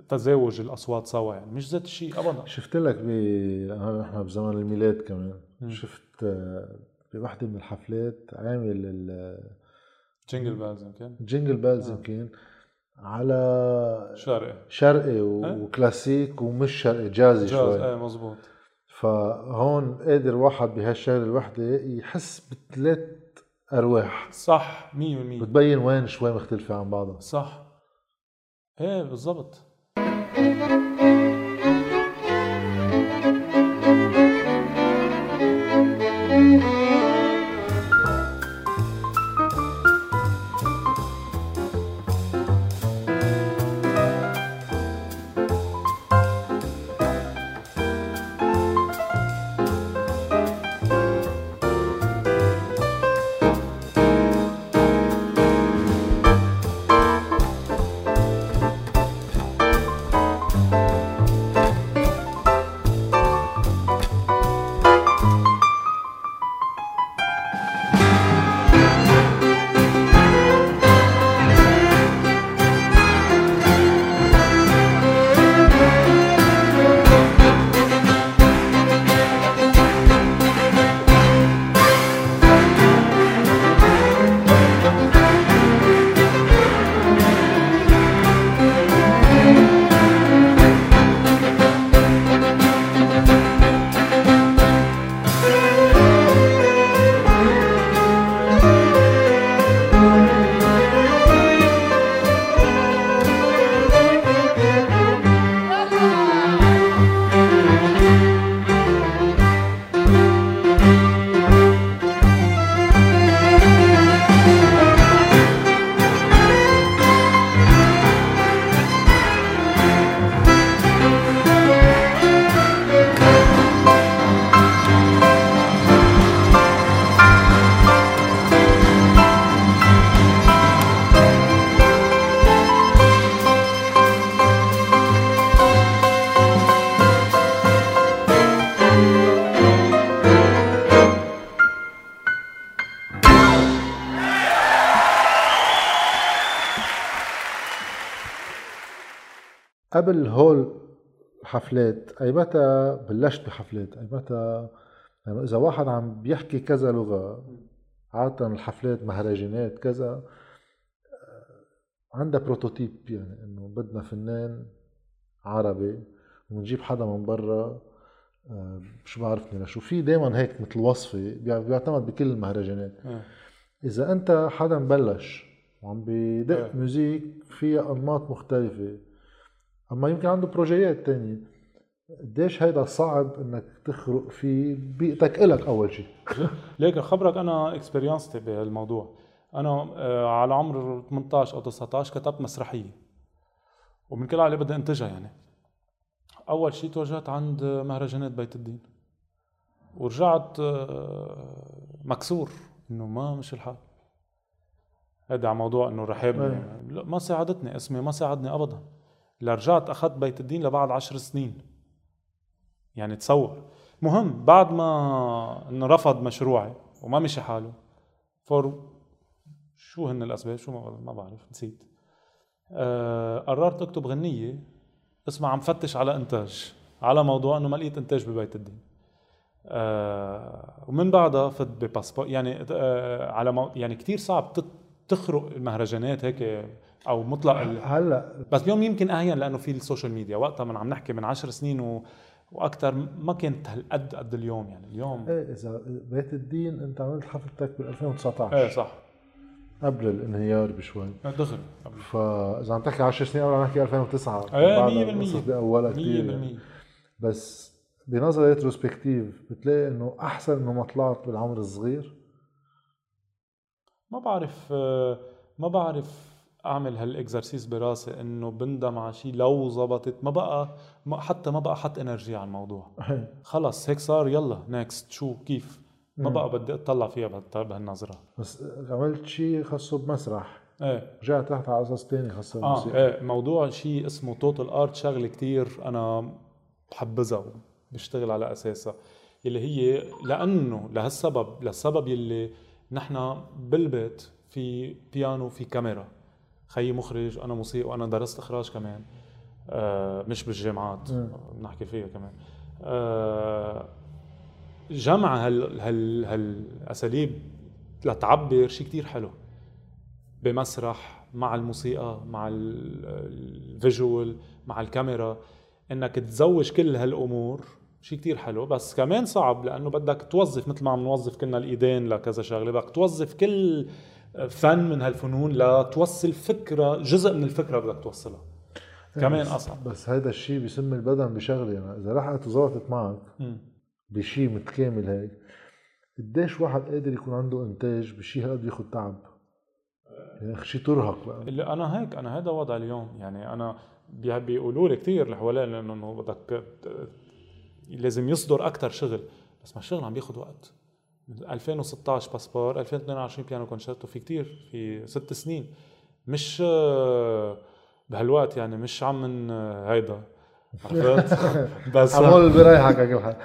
تزاوج الأصوات سوا يعني. مش ذات الشيء ابدا. شفت لك ب نحن بزمن الميلاد كمان. شفت آه، بوحده من الحفلات عامل ال- Jingle Bells يمكن. ال Jingle Bells يمكن. على شرقي. شرقي و- وكلاسيك ومش شرقي jazzy جاز شوي. إيه مزبوط فهون قادر واحد بهالشغلة الوحدة يحس بثلاث أرواح. صح 100% بتبين وين شوي مختلفة عن بعضها. صح. إيه بالضبط. قبل هول الحفلات أي متى بلشت بحفلات؟ أي متى؟ يعني إذا واحد عم بيحكي كذا لغة عادة الحفلات مهرجانات كذا آه، عندها بروتوتيب يعني إنه بدنا فنان عربي ونجيب حدا من برا آه، شو بعرفني لشو؟ في دائما هيك مثل وصفة بيعتمد بكل المهرجانات. إيه. إذا أنت حدا مبلش وعم بيدق إيه. music فيها أنماط مختلفة. أما يمكن عنده بروجيات تانية قديش هيدا صعب إنك تخرق فيه بيئتك إلك أول شيء <laughs> ليك خبرك أنا experience تي بهالموضوع أنا آه، على عمر 18 أو 19 كتبت مسرحية. ومن كل عقلي بدي أنتجها يعني. أول شيء توجهت عند مهرجانات بيت الدين. ورجعت آه، مكسور إنه ما مش الحال. هذا على موضوع إنه رحاب ما ساعدتني اسمي ما ساعدني ابدا. لرجعت أخذت بيت الدين لبعد عشر سنين. يعني تصور. مهم بعد ما انه رفض مشروعي وما مشي حاله فور شو هن الأسباب؟ شو ما, بعرف نسيت. آه قررت أكتب غنية. اسمها عم فتش على إنتاج على موضوع إنه ما لقيت إنتاج ببيت الدين. آه ومن بعدها فت ب Passeport يعني آه على مو يعني كثير صعب تخرق المهرجانات هيك أو مطلق هلا. بس اليوم يمكن أهين لأنه في ال social media وقتها من عم نحكي من عشر سنين و... وأكثر ما كانت هالقد قد اليوم يعني. اليوم إيه إذا بيت الدين أنت عملت حفلتك بال 2019 إيه صح. قبل الانهيار بشوي. دغري قبل فاذا عم تحكي 10 سنين قبل عم نحكي 2009 إيه بعدها 100% القصص باولها كثير 100% بس بنظرة rétrospective بتلاقي إنه أحسن انه ما طلعت بالعمر الصغير؟ ما بعرف آه، ما بعرف أعمل هال exercice براسي إنه بندم على شيء لو زبطت ما بقى ما حتى ما بقى حط energy على الموضوع. خلص هيك صار يلا next شو كيف؟ ما مم. بقى بدي أطلع فيها بهالنظرة. بس عملت شيء خاصه بمسرح. إيه. رجعت رحت على قصص تاني خاصه آه بالموسيقى إيه موضوع شيء اسمه total art شغلة كتير أنا بحبذها وبشتغل على أساسها. اللي هي لأنه لهالسبب للسبب يلي نحن بالبيت في بيانو في كاميرا. خيي مخرج أنا موسيقى وأنا درست إخراج كمان. آه مش بالجامعات. بنحكي فيها كمان. آه جمع هال هال هالأساليب لتعبر شيء كتير حلو. بمسرح مع الموسيقى مع ال- الفيجوال مع الكاميرا. إنك تزوج كل هالأمور شيء كتير حلو. بس كمان صعب لأنه بدك توظف مثل ما عم نوظف كنا الإيدين لكذا شغلة بدك توظف كل فن من هالفنون لتوصل فكرة جزء من الفكرة بدك توصلها. كمان أصعب. بس هيدا الشيء بيسم البدن بشغلة. يعني إذا رحت وظبطت معك. بشيء متكامل هيك قديش واحد قادر يكون عنده إنتاج بشيء هالقد بياخذ تعب؟ يعني شيء ترهق بقى. اللي أنا هيك أنا هذا وضع اليوم. يعني أنا بي- بيقولوا لي كثير اللي حوالي إنه بدك لازم يصدر أكثر شغل. بس ما الشغل عم بياخذ وقت. 2016 Passeport 2022 Piano Concerto في كثير في ست سنين. مش بهالوقت يعني مش عم من هيدا. عرفت؟ <laughs> بس عمول بريحك <laughs>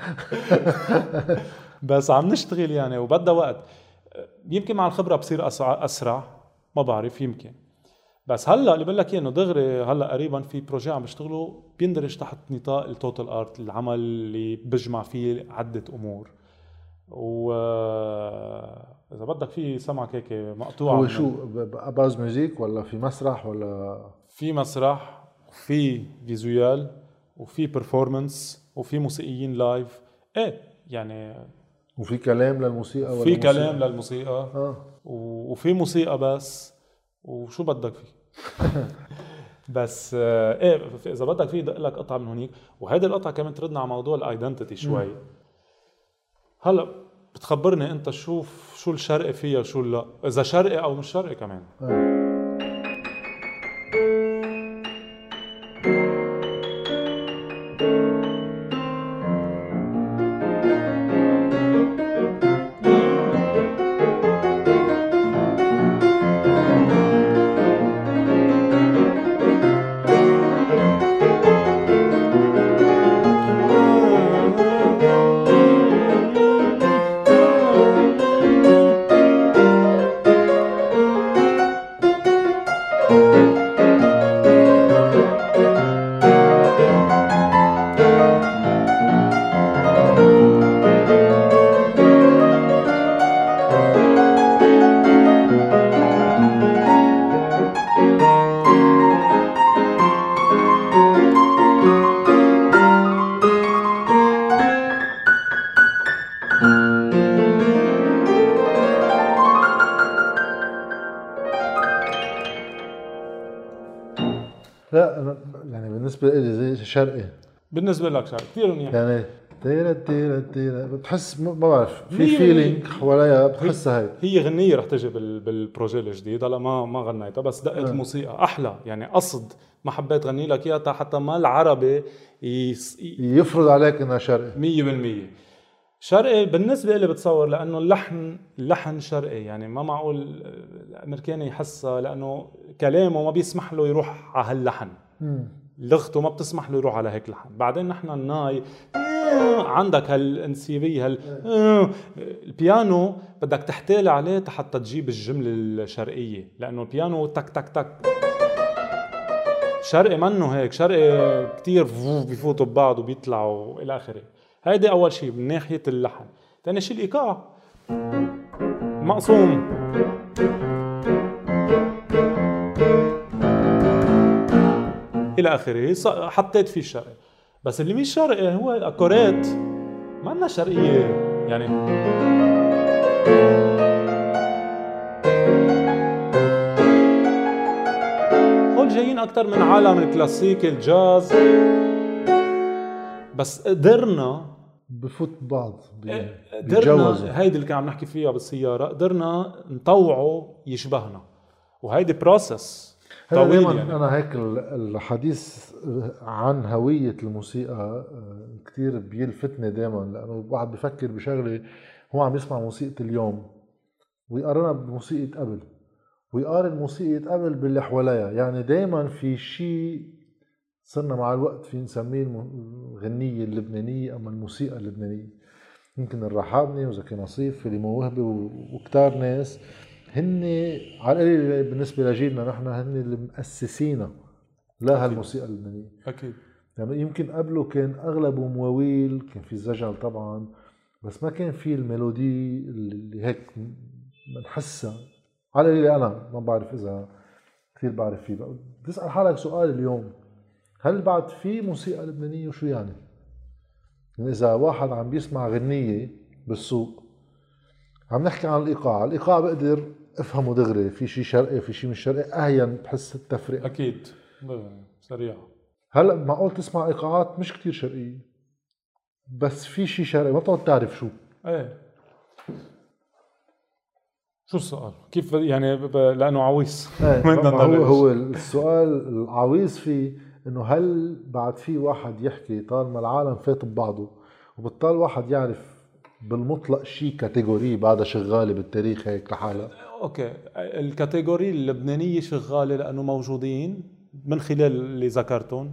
بس عم نشتغل يعني وبدها وقت. يمكن مع الخبرة بصير اسرع أسرع. ما بعرف يمكن. بس هلأ اللي بقول لك إياه إنه دغري هلأ قريبا في projet عم بشتغله بيندرج تحت نطاق ال total art العمل اللي بجمع فيه عدة أمور. و اذا بدك في سمعك هيك مقطوعة هو شو بس music ولا في مسرح ولا؟ في مسرح في visual وفي performance وفي موسيقيين live إيه يعني وفي كلام للموسيقى ولا في؟ كلام للموسيقى. و- وفي موسيقى بس. وشو بدك فيه؟ <laughs> بس آه، إيه إذا بدك في دق لك قطعة من هونيك. وهيدي القطعة كمان تردنا على موضوع ال identity شوي. هلا بتخبرني انت شو شو الشرقي فيها شو لا؟ إذا شرقي أو مش شرقي كمان. شرقي. بالنسبة لك شعر كثير منيح. يعني تيرا تيرا تيرا بتحس ما بعرف في feeling حواليها بتحسها هيك. هي غنية رح تجي بال- بال projet الجديد هلا ما ما غنيتها بس دقت آه. الموسيقى أحلى. يعني قصد ما حبيت غني لك إياها حتى ما العربي يس... يفرض عليك إنها شرقي. مية بالمية. شرقي بالنسبة لي بتصور لأنه اللحن لحن شرقي. يعني ما معقول الأمريكاني يحسها لأنه كلامه ما بيسمح له يروح على هاللحن. لغته ما بتسمح له يروح على هيك لحن بعدين نحن الناي عندك هالانسيابيه هال البيانو بدك تحتال عليه حتى تجيب الجملة الشرقية لأنه البيانو تك تك تك. شرقي منه هيك شرقي كتير بيفوتوا ببعض وبيطلعوا إلى آخره. هيدي أول شيء من ناحية اللحن. ثاني شيء الإيقاع. مقسوم. إلى آخره. حطيت فيه الشرقي بس اللي مش شرقي هو الاكورات ما لنا شرقيه يعني هول جايين أكثر من عالم الكلاسيك الجاز. بس قدرنا بفوت ببعض بي- قدرنا هيدي اللي كان عم نحكي فيها بالسيارة قدرنا نطوعه يشبهنا. وهيدي process طويل يعني. أنا هيك ال- الحديث عن هوية الموسيقى آه، كثير بيلفتني دائما لأنه الواحد بفكر بشغلة هو عم يسمع موسيقى اليوم. ويقارنها بموسيقى قبل. ويقارن موسيقى قبل باللي حواليها. يعني دائما في شيء صرنا مع الوقت في نسميه الغنية اللبنانية أما الموسيقى اللبنانية. يمكن الرحابني وزكي نصيف اللي موهبة وكتار ناس. هن على القليل بالنسبة لجيلنا نحن هن اللي مؤسسينا لهالموسيقى اللبنانية أكيد. يعني يمكن قبله كان أغلبه مواويل كان في زجل طبعا بس ما كان في الميلودي اللي هيك بنحسها على اللي أنا ما بعرف إذا كثير بعرف فيه. بتسأل حالك سؤال اليوم هل بعد في موسيقى لبنانية وشو يعني؟ يعني إذا واحد عم بيسمع غنية بالسوق عم نحكي عن الإيقاع، الإيقاع بقدر افهمه دغري في شيء شرقي في شيء مش شرقي أهين بحس التفرقة. أكيد سريع. هلا معقول تسمع إيقاعات مش كتير شرقية بس في شيء شرقي ما بتقعد تعرف شو. إيه. شو السؤال؟ كيف يعني لأنه عويص. إيه <laughs> هو؟ هو السؤال العويص فيه إنه هل بعد في واحد يحكي طالما العالم فات ببعضه وبطال واحد يعرف بالمطلق شيء category بعدها شغالة بالتاريخ هيك لحالها؟ أوكي. ال category اللبنانية شغالة لأنه موجودين من خلال اللي ذكرتهم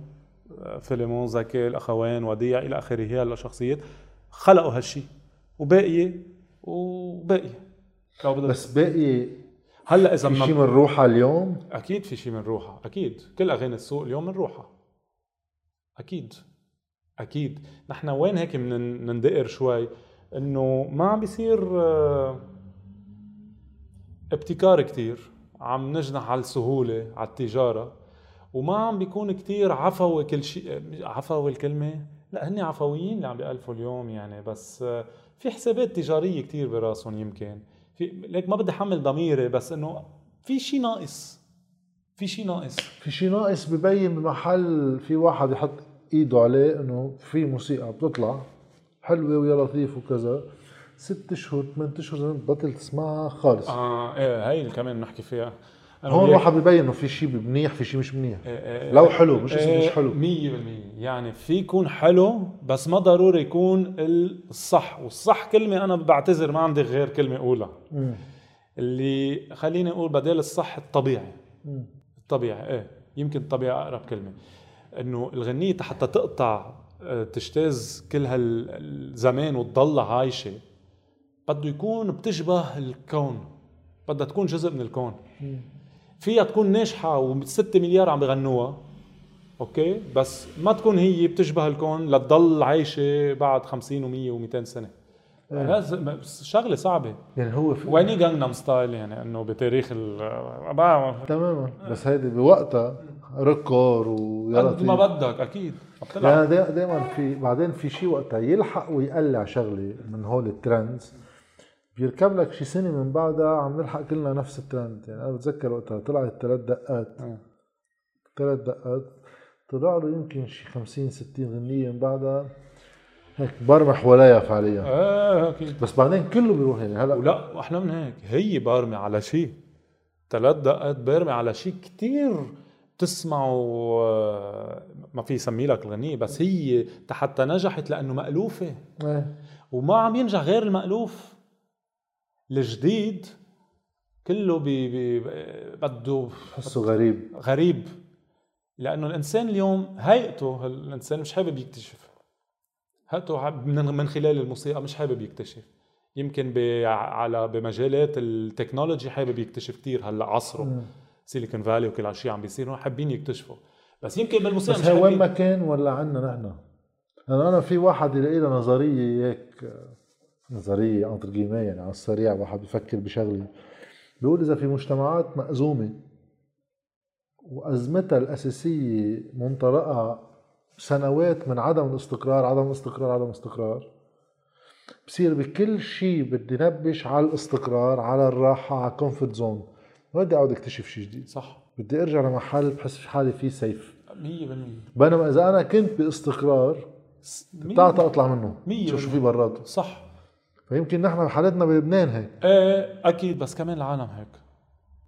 فيلمون زكي الاخوين وديع إلى آخره هي الشخصيات خلقوا هالشيء وباقية وباقية. لو بدك بس باقي هلا إذا في شيء من روحها اليوم؟ أكيد في شيء من روحها. أكيد. كل أغاني السوق اليوم من روحها. أكيد. أكيد. نحن وين هيك من نندقر شوي؟ إنه ما عم بيصير آه، ابتكار كتير عم نجنح على السهولة على التجارة وما عم بيكون كتير عفوي كل شيء عفوي الكلمة. لا هن عفويين اللي عم بيألفوا اليوم يعني بس آه، في حسابات تجارية كتير براسهم يمكن. في ليك ما بدي أحمل ضميري بس إنه في شيء ناقص. في شيء ناقص. في شيء ناقص ببين بمحل في واحد يحط إيده عليه إنه في موسيقى بتطلع حلوة ويا لطيف وكذا. ست اشهر ثمان اشهر زمان بطل تسمعها خالص. آه إيه هي اللي كمان نحكي فيها. هون وياك- واحد ببين إنه في شيء منيح في شيء مش منيح. إيه إيه لو حلو مش إيه مش حلو. مية بالمية. يعني في يكون حلو بس ما ضروري يكون الصح. والصح كلمة أنا بعتذر ما عندي غير أقولها مم. اللي خليني أقول بدل الصح الطبيعي. الطبيعي إيه يمكن الطبيعي أقرب كلمة. إنه الغنية حتى تقطع آه، تجتاز كل هالزمان وتضلها عايشة. بده يكون بتشبه الكون. بدها تكون جزء من الكون. فيها تكون ناجحة و6 مليار عم بغنوها أوكي؟ بس ما تكون هي بتشبه الكون لتضل عايشة بعد 50 و100 و200 سنة. هذا شغلة صعبة. يعني هو في ويني Gangnam Style يعني إنه بتاريخ ال تماما. بس هيدي بوقتها record ويا قد ما بدك أكيد. يعني دائما في بعدين في شيء وقتها يلحق ويقلع شغلة من هول ال trends. بيركب لك شي سنة من بعدها عم نلحق كلنا نفس الترند. يعني أنا بتذكر وقتها طلعت ثلاث دقات. آه. ثلاث دقات. طلع له يمكن شي 50 60 غنية من بعدها. هيك برمح ولايا فعليا. إيه أكيد. بس بعدين كله بيروح يعني. هلأ ولا واحلى من هيك. هي بارمة على شيء ثلاث دقات بارمة على شيء كتير بتسمعوا آه، ما في يسمي لك الغنية بس هي حتى نجحت لأنه مألوفة. إيه. وما عم ينجح غير المألوف. الجديد كله بي بي بده بحسه غريب. غريب. لأنه الإنسان اليوم هيئته الإنسان مش حابب يكتشف. هيئته من خلال الموسيقى مش حابب يكتشف. يمكن ب على بمجالات ال technology حابب يكتشف كتير. هلأ عصره Silicon Valley وكل هالشيء عم بيصير حابين يكتشفوا. بس يمكن بالموسيقى بس مش هي وين ما كان ولا عنا نحن؟ أنا أنا في واحد يلاقي نظرية هيك نظرية entre guillemets يعني على السريع واحد بفكر بشغله بيقول إذا في مجتمعات مأزومة وأزمتها الأساسية منطلقها سنوات من عدم الاستقرار عدم الاستقرار عدم الاستقرار بصير بكل شيء بدي نبش على الاستقرار على الراحة على ال comfort zone ما بدي أقعد أكتشف شيء جديد. صح. بدي أرجع لمحل بحس حالي فيه سيف 100% بينما إذا أنا كنت باستقرار بتعطى اطلع منه. مية شوف شو في. براته صح. فيمكن نحن بحالتنا بلبنان هيك. إيه أكيد بس كمان العالم هيك.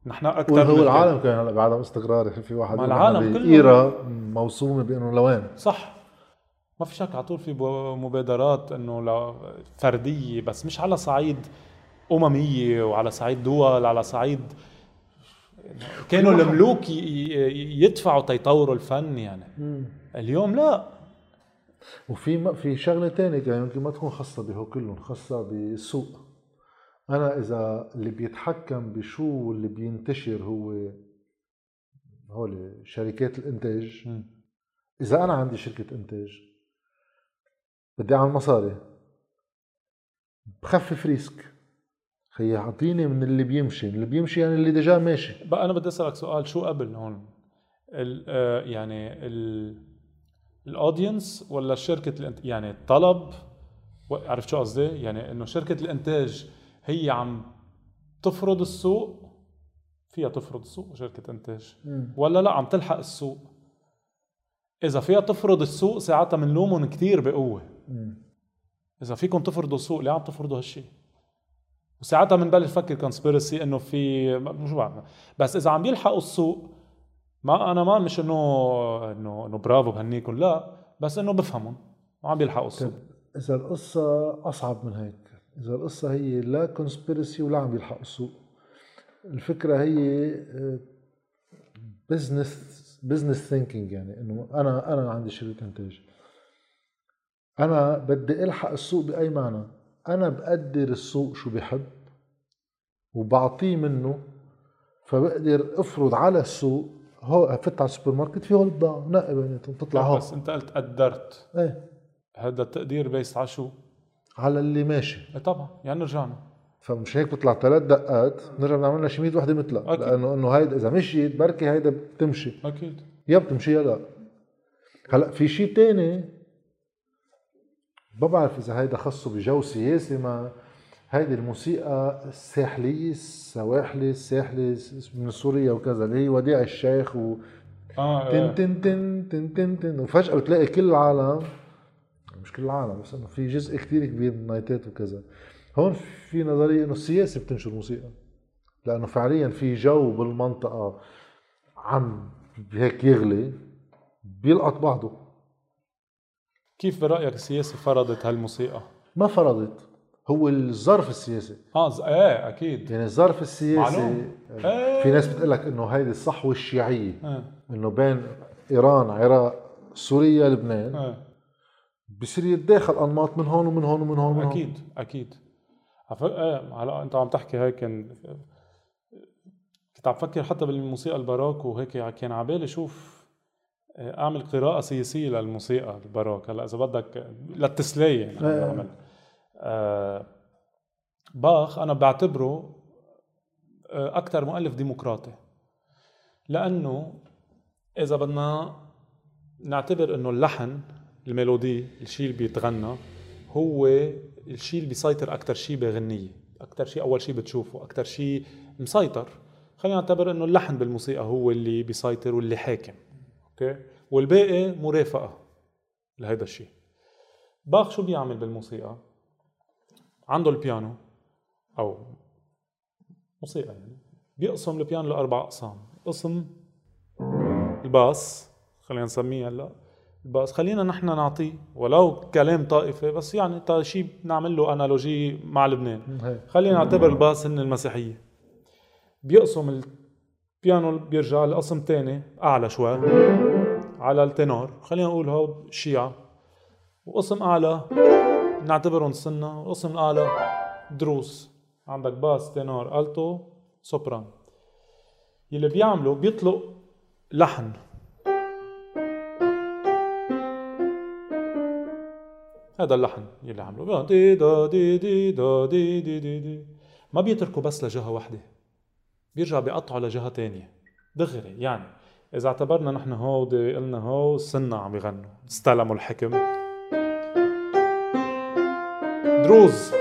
نحن أكثر هو. العالم كان هلا بعدم استقرار في واحد ما العالم نحن كله- بإيرا موسومة بإنه لوين؟ صح. ما في شك على طول في مبادرات إنه فردية بس مش على صعيد أممية وعلى صعيد دول على صعيد كانوا الملوك يدفعوا تيطوروا الفن يعني. اليوم لا. وفي ما في شغلة ثانية كمان يمكن ما تكون خاصة بهو كلهم خاصة بالسوق. أنا إذا اللي بيتحكم بشو اللي بينتشر هو هول شركات الإنتاج. إذا أنا عندي شركة إنتاج بدي أعمل مصاري. بخفف ريسك. خي أعطيني من اللي بيمشي اللي بيمشي يعني اللي déjà ماشي. بقى أنا بدي أسألك سؤال شو قبل هون؟ ال آه، يعني ال audience ولا شركة الانت... يعني الطلب عرفت شو قصدي؟ يعني إنه شركة الإنتاج هي عم تفرض السوق فيها تفرض السوق شركة إنتاج. ولا لا عم تلحق السوق. إذا فيها تفرض السوق ساعتها بنلومهم كثير بقوة. إذا فيكم تفرضوا السوق ليه عم تفرضوا هالشيء وساعتها بنبلش نفكر conspiracy إنه في بعرف بس إذا عم يلحقوا السوق ما أنا ما مش انه انه إنه برافو بهنيكم لا بس إنه بفهمهم وعم بيلحقوا السوق. إذا القصة أصعب من هيك إذا القصة هي لا conspiracy ولا عم يلحق السوق. الفكرة هي business business thinking يعني إنه أنا أنا عندي شركه إنتاج. أنا بدي ألحق السوق بأي معنى؟ أنا بقدر السوق شو بيحب وبعطيه منه فبقدر أفرض على السوق هو فت على السوبر ماركت في هول بضاعه نقي بيناتهم تطلع هون بس انت قلت قدرت. إيه. هذا التقدير based على شو؟ على اللي ماشي. إيه طبعا يعني رجعنا فمش هيك بتطلع ثلاث دقات نرجع بنعمل لها شي 100 وحدة مثلها. لأنه إنه هيدا إذا مشيت بركي هيدا بتمشي. أكيد. يا بتمشي يا لا. هلأ في شيء تاني؟ ما بعرف إذا هيدا خصه بجو سياسي ما هيدي الموسيقى الساحلية السواحلي الساحلي من سوريا وكذا اللي هي وديع الشيخ و آه تن إيه. تن تن تن تن تن وفجأة بتلاقي كل العالم مش كل العالم بس إنه في جزء كتير كبير من النايتات وكذا هون في نظرية إنه السياسة بتنشر موسيقى لأنه فعليا في جو بالمنطقة عم هيك يغلي بيلقط بعضه كيف برأيك السياسة فرضت هالموسيقى؟ ما فرضت هو الظرف السياسي. آه إيه أكيد. يعني الظرف السياسي معلوم. إيه. في ناس بتقول لك إنه هيدي الصحوة الشيعية. إيه. إنه بين إيران عراق سوريا لبنان. إيه. بصير يتداخل أنماط من هون ومن هون ومن هون ومن هون. أكيد أكيد. عف- إيه هلا أنت عم تحكي هيك كان كنت عم فكر حتى بالموسيقى الباروك وهيك كان على بالي شوف آه، أعمل قراءة سياسية للموسيقى الباروك. هلأ إذا بدك للتسلية يعني آه باخ أنا بعتبره آه، أكثر مؤلف ديمقراطي. لأنه إذا بدنا نعتبر إنه اللحن الميلودي الشيء اللي بيتغنى هو الشيء اللي بيسيطر أكثر شيء بغنية. أكثر شيء أول شيء بتشوفه أكثر شيء مسيطر. خلينا نعتبر إنه اللحن بالموسيقى هو اللي بيسيطر واللي حاكم. okay؟ والباقي مرافقة لهيدا الشيء. باخ شو بيعمل بالموسيقى؟ عنده البيانو أو موسيقى يعني. بيقسم البيانو لأربع أقسام. قسم ال basse خلينا نسميه هلأ. ال basse خلينا نحن نعطيه ولو كلام طائفي بس يعني تا شيء نعمل له analogy مع لبنان. خلينا نعتبر ال basse هن المسيحية. بيقسم البيانو بيرجع لقسم تاني أعلى شوي على ال ténor. خلينا نقول هو الشيعة وقسم أعلى نعتبرهم سنة. وقسم الاعلى دروز. عندك basse ténor alto سوبران. يلي بيعملوا بيطلق لحن. هذا اللحن يلي عملوا دي دا دي دي دا دي دي دي دي. ما بيتركوا بس لجهة واحدة. بيرجع بيقطعوا لجهة تانية. دغري يعني. إذا اعتبرنا نحن هودي قلنا هو السنة عم يغنوا. استلموا الحكم. دروز.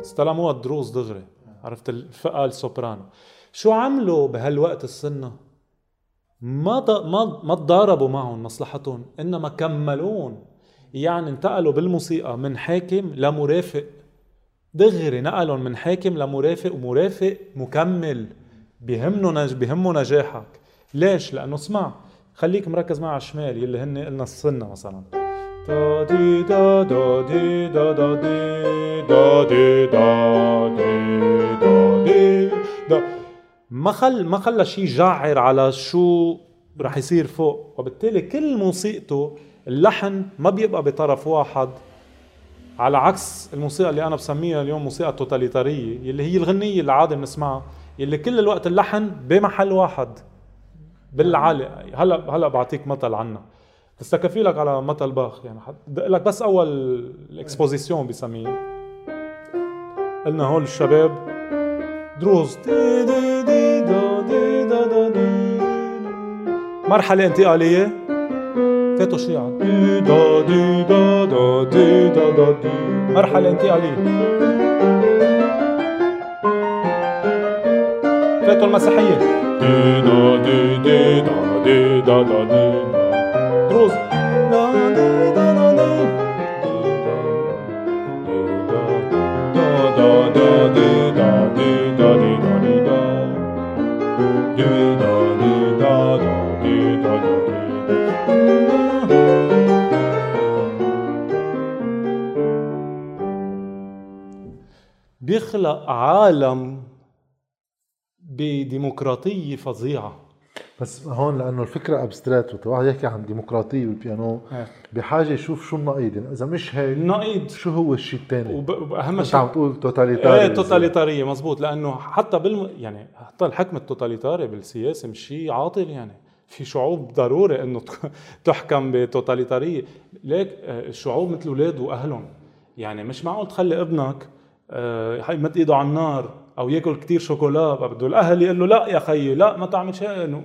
استلموها الدروز دغري. عرفت الفئة ال soprano شو عملوا بهالوقت السنة؟ ما. ما ما تضاربوا معهم مصلحتهم إنما كملون. يعني انتقلوا بالموسيقى من حاكم لمرافق. دغري نقلهم من حاكم لمرافق ومرافق مكمل. بيهمنه نج... بيهمه نجاحك. ليش؟ لأنه اسمع خليك مركز على الشمال يلي هن قلنا السنة مثلا. دا ما خل ما خلى شيء جعر على شو رح يصير فوق وبالتالي كل موسيقته اللحن ما بيبقى بطرف واحد على عكس الموسيقى اللي أنا بسميها اليوم موسيقى توتاليتاريه اللي هي الغنيه اللي عادي بنسمعها اللي كل الوقت اللحن بمحل واحد بالعالي هلا هلا بعطيك مثل عنها بس تكفي لك على مثل باخ يعني؟ بدق لك بس أول ال exposition بسميه قلنا هول الشباب دروز دي دي دي دا دي دا دي مرحلة انتقالية. فاتوا شيعة. دي دا دي دا دي دا دي. مرحلة انتقالية. فاتوا المسيحية. دي دا دي دا دي دا دي. دي بيخلق عالم بديمقراطية فظيعة. بس هون لأنه الفكرة abstraite واحد يحكي عن ديمقراطية بالبيانو. إيه. بحاجة يشوف شو النقيض. يعني إذا مش هيك النقيض. شو هو الشيء الثاني واهم شيء عم تقول totalitaire إيه توتاليتارية مزبوط لأنه حتى بالم يعني حتى الحكم ال totalitaire بالسياسة مش شيء عاطل يعني. في شعوب ضروري إنه تحكم بتوتاليتارية. ليك آه، الشعوب مثل أولاد وأهلهم. يعني مش معقول تخلي ابنك آه، يمد إيده على النار. أو يأكل كتير شوكولا بده الأهل يقول له لا يا خيي لا ما تعمل شيء.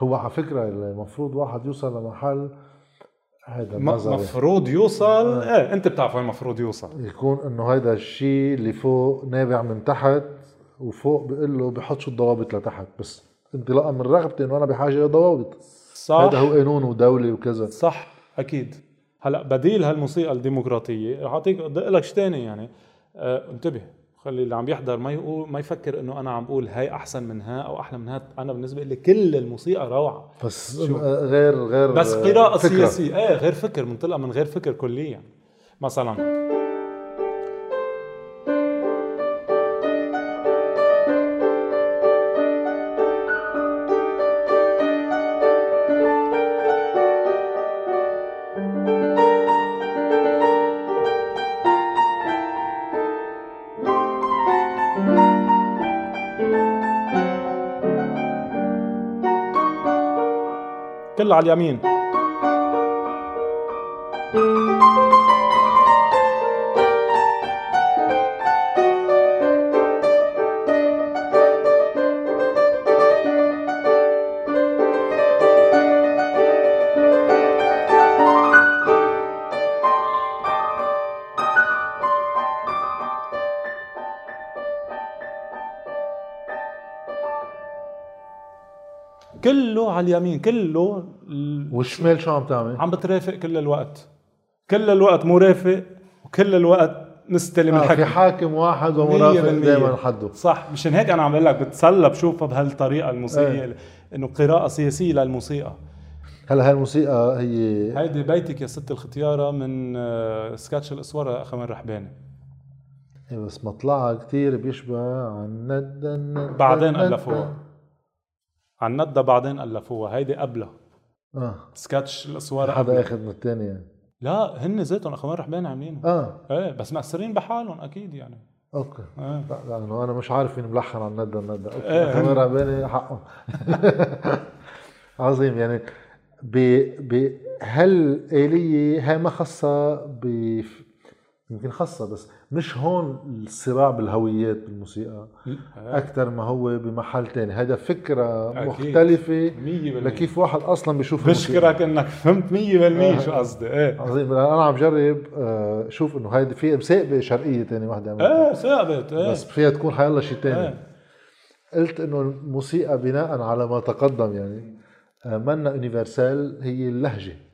هو على فكرة المفروض واحد يوصل لمحل هذا م- النظري. مفروض يوصل؟ إيه أنت بتعرف وين المفروض يوصل. يكون إنه هيدا الشيء اللي فوق نابع من تحت وفوق بيقول له بحط شو الضوابط لتحت بس. انطلاقا من رغبتي انه أنا بحاجة إلى ضوابط. صح. هذا هو قانون ودولي وكذا. صح أكيد. هلأ بديل هالموسيقى الديمقراطية رح اعطيك لك شيء ثاني يعني. آه انتبه. خلي اللي عم يحضر ما يقول ما يفكر إنه أنا عم بقول هاي أحسن من ها أو أحلى من ها أنا بالنسبة لي كل الموسيقى روعة بس شو؟ غير غير بس قراءة. سياسية إيه غير فكر منطلقه من غير فكر كليا مثلا على اليمين. كله على اليمين كله. والشمال شو عم تعمل؟ عم بترافق كل الوقت. كل الوقت مرافق وكل الوقت نستلم آه في الحكي حاكم واحد ومرافق. دائما حده. صح مشان هيك أنا عم بقول لك بتسلى بشوفها بهالطريقة الموسيقية إيه. إنه قراءة سياسية للموسيقى. هلا هاي الموسيقى هي هيدي بيتك يا ست الختيارة من آه، سكتش الأسورة اخوان رحباني. إيه بس مطلعها كتير بيشبه عن ند ند بعدين ألفوها. عن ندى بعدين ألفوها. هيدي قبلها. آه. سكتش الأسوار حدا اخذ من الثاني يعني لا هن ذاتهم أخوان رحباني عاملينه آه. إيه بس مأثرين بحالهم أكيد يعني. أوكي. إيه. لا لأنه أنا مش عارف مين ملحن عن ندى الندى أوكي. إيه. كمان عبالي حقه عظيم يعني ب ب هالآلية هاي ما خاصة ب يمكن خاصة بس مش هون الصراع بالهويات بالموسيقى. أكثر ما هو بمحل تاني. هذا فكرة أكيد. مختلفة لكيف واحد أصلا بيشوف الموسيقى. بشكرك إنك فهمت 100% شو قصدي. إيه. عظيم. أنا عم جرب آه، شوف إنه هيدي في مسابقة شرقية تاني عملتها. إيه ثابت إيه. بس فيها تكون حيلا شيء تاني. إيه. قلت إنه الموسيقى بناء على ما تقدم يعني آه، منا يونيفرسال هي. يعني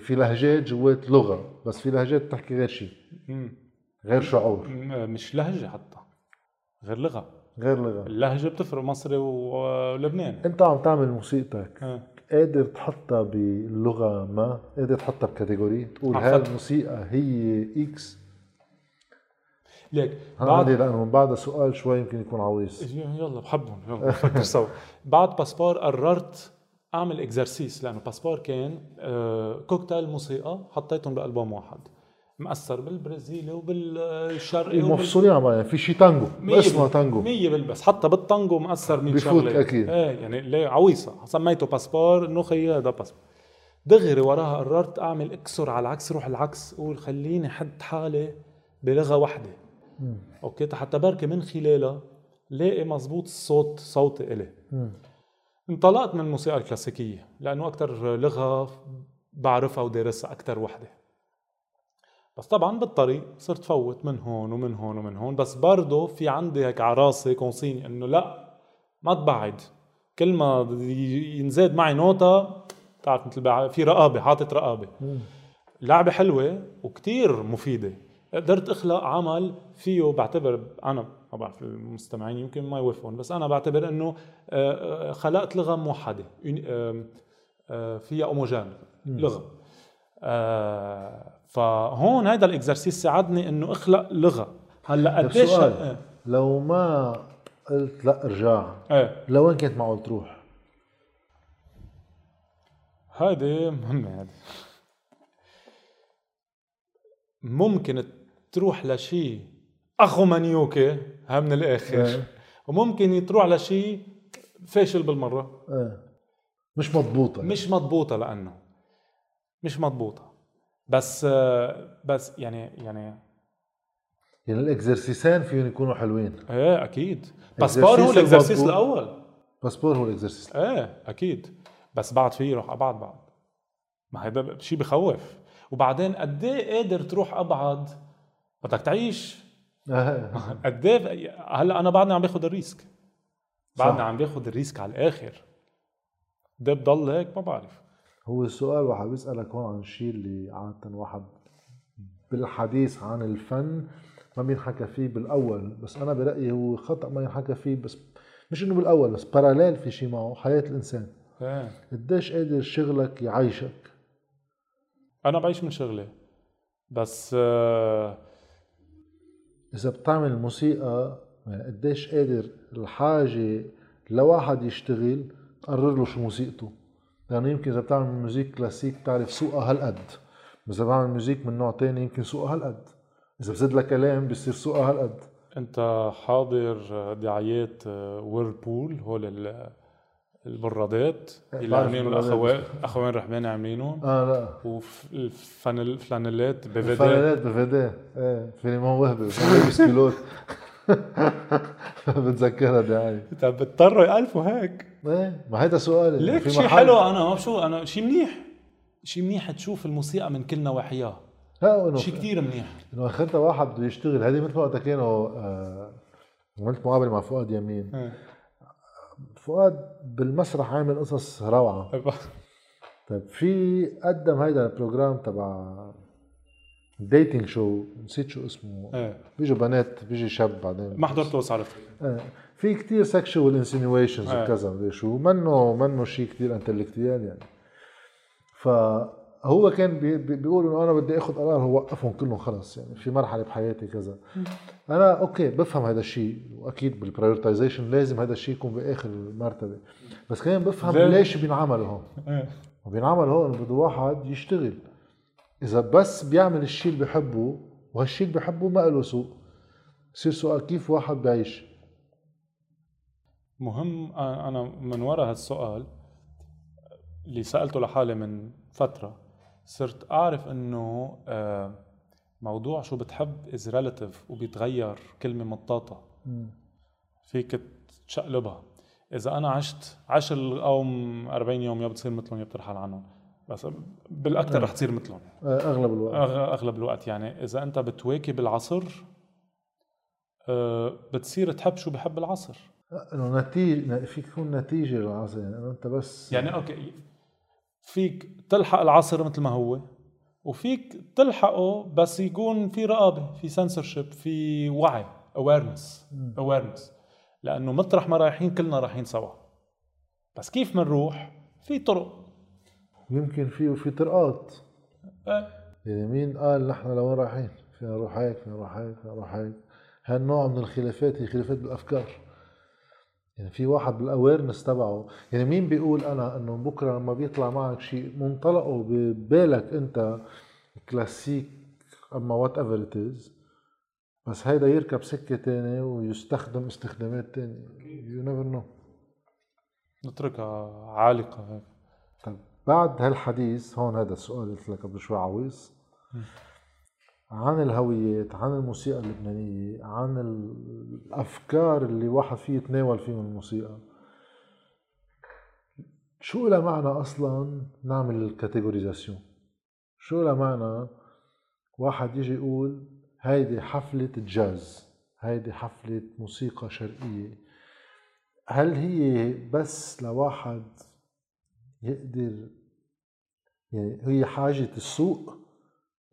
في لهجات جوات لغة بس في لهجات بتحكي غير شيء. غير شعور مش لهجة حتى غير لغة. غير لغة. اللهجة بتفرق مصري ولبناني. انت عم تعمل موسيقتك. إيه قادر تحطها بلغة ما؟ قادر تحطها بكاتيجوري؟ تقول هاي. الموسيقى هي إكس ليك عندي لأنه من بعد سؤال شوي يمكن يكون عويص. يلا بحبهم يلا نفكر سوا. بعد Passeport قررت أعمل exercice لأنه Passeport كان آه، كوكتيل موسيقى حطيتهم بألبوم واحد. مأثر بالبرازيلي وبالشرقي وبال... ومفصولين عن يعني في شيء تانجو اسمه تانجو. مية بالمية بس حتى بالتانجو مأثر 100 بفوت شغله أكيد. إيه يعني ليه عويصة. سميته Passeport إنه خيي هذا passeport. دغري وراها قررت أعمل إكسر على العكس روح العكس قول خليني حد حالي بلغة واحدة okay حتى بركي من خلالها لاقي مزبوط الصوت صوتي إلي. انطلقت من الموسيقى الكلاسيكية لأنه أكثر لغة بعرفها ودارسها أكثر وحدة. بس طبعا بالطريق صرت فوت من هون ومن هون ومن هون بس برضه في عندي هيك على راسي consigne إنه لا ما تبعد. كل ما ينزاد معي نوتة بتعرف مثل في رقابة حاطط رقابة. لعبة حلوة وكتير مفيدة. قدرت أخلق عمل فيه بعتبر أنا ما بعرف المستمعين يمكن ما يوافقون بس أنا بعتبر إنه آه، خلقت يوني- آم، آه، فيها اوموجين لغة آه، فهون هذا الإكزرسيس ساعدني إنه أخلق لغة. هلأ طيب قديش لو ما قلت لا ارجع إيه. لوين كنت معقول تروح؟ هيدي مهمة هذه ممكن تروح لشيء أخو منيوكي ها من الآخر. إيه. وممكن تروح لشيء فاشل بالمرة. إيه. مش مضبوطة. مش مضبوطة لأنه. مش مضبوطة. بس بس يعني يعني يعني الاكزرسيسين فيهم يكونوا حلوين. إيه أكيد. باسبور هو الإكزرسيس. الأول. باسبور هو ال exercice. إيه أكيد. بس بعد فيه يروح ابعد بعد. ما هيدا شيء بخوف. وبعدين قد إيه قادر تروح أبعد بدك تعيش. <laughs> آه. قد إيه؟ هلأ أنا بعدني عم باخذ ال risk. بعدني. عم باخذ ال risk على الآخر. ده بضل هيك؟ ما بعرف. هو السؤال واحد بيسألك هون عن الشيء اللي عادة واحد بالحديث عن الفن ما بينحكى فيه بالأول. بس أنا برأيي هو خطأ ما ينحكى فيه بس مش إنه بالأول بس باراليل في شيء معه حياة الإنسان. إيه. قديش قادر شغلك يعيشك؟ أنا بعيش من شغلي. بس آه إذا بتعمل موسيقى يعني قديش قادر الحاجة لواحد يشتغل تقرر له شو موسيقته. يعني يمكن إذا بتعمل موزيك كلاسيك بتعرف سوقها هالقد. إذا بعمل موزيك من نوع تاني يمكن سوقها هالقد. إذا بزيد لها كلام بصير سوقها هالقد. أنت حاضر دعايات ويربول هول ال- البرادات اللي بعرف عاملين. الاخوان اخوان رحماني عاملينهم آه لا. والفلانيلات بفيدي الفنانات بفيدي إيه فيلمون وهبي لابس كيلوت <laughs> بتذكرها دعاية طب بيضطروا يالفوا هيك؟ إيه ما هيدا سؤال ليك شيء. حلو أنا مبسوط أنا شيء منيح. شيء منيح تشوف الموسيقى من كل نواحيها. شيء كتير منيح. إنه اخرتها واحد بده يشتغل هذه مثل وقتها كانوا آه، عملت مقابله مع فؤاد يمين. إيه. فؤاد بالمسرح عامل قصص روعة. طيب في قدم هيدا ال program تبع dating شو نسيت شو اسمه. إيه. بيجوا بنات بيجي شاب بعدين. ما حضرته بس عرفت إيه. في كتير sexual insinuations إيه. وكذا مدري شو منه منه شيء كتير intellectual يعني. فهو كان بي بي- بيقول إنه أنا بدي آخذ قرار هو وقفهم كلهم خلص يعني في مرحلة بحياتي كذا. أنا okay بفهم هذا الشيء وأكيد بال prioritization لازم هذا الشيء يكون بآخر المرتبة. بس كمان بفهم؟ ليش بينعمل هون. إيه. وبينعمل هون بده واحد يشتغل. إذا بس بيعمل الشيء اللي بحبه وهالشيء اللي بحبه ما له سوق بصير سؤال كيف واحد بيعيش مهم أنا من وراء هالسؤال اللي سألته لحالي من فترة. صرت أعرف إنه آه، موضوع شو بتحب is relative وبيتغير كلمة مطاطة. فيك تشقلبها. إذا أنا عشت عشر القوم 40 يوم يا بتصير مثلهم يا بترحل عنهم. بس بالأكثر رح تصير مثلهم. آه، أغلب الوقت. أغلب الوقت. يعني إذا أنت بتواكب العصر آه، بتصير تحب شو بحب العصر. إنه نتيجه فيك تكون نتيجة للعصر. يعني أنت بس يعني okay فيك تلحق العصر مثل ما هو وفيك تلحقه بس يكون في رقابة في سنسورشيب في وعي awareness awareness لأنه مطرح ما رايحين كلنا رايحين سوا. بس كيف بنروح في طرق. يمكن في في طرقات. آه، يعني مين قال نحن لوين رايحين؟ فينا نروح هيك فينا نروح هيك فينا نروح هيك؟ هالنوع من الخلافات هي خلافات بالأفكار. يعني في واحد بال awareness تبعه. يعني مين بيقول أنا إنه بكرة لما بيطلع معك شيء منطلقه ببالك أنت كلاسيك أما whatever it is بس هيدا يركب سكة تانية ويستخدم استخدامات تانية. you never know نتركها عالقة. هيك طيب بعد هالحديث هون هذا السؤال قلت لك قبل شوي عويص. عن الهويات عن الموسيقى اللبنانية عن الأفكار اللي واحد فيه يتناول فيه من الموسيقى. شو لها معنى أصلا نعمل ال catégorisation؟ شو لها معنى واحد يجي يقول هيدي حفلة جاز هيدي حفلة موسيقى شرقية؟ هل هي بس لواحد يقدر يعني هي حاجة السوق؟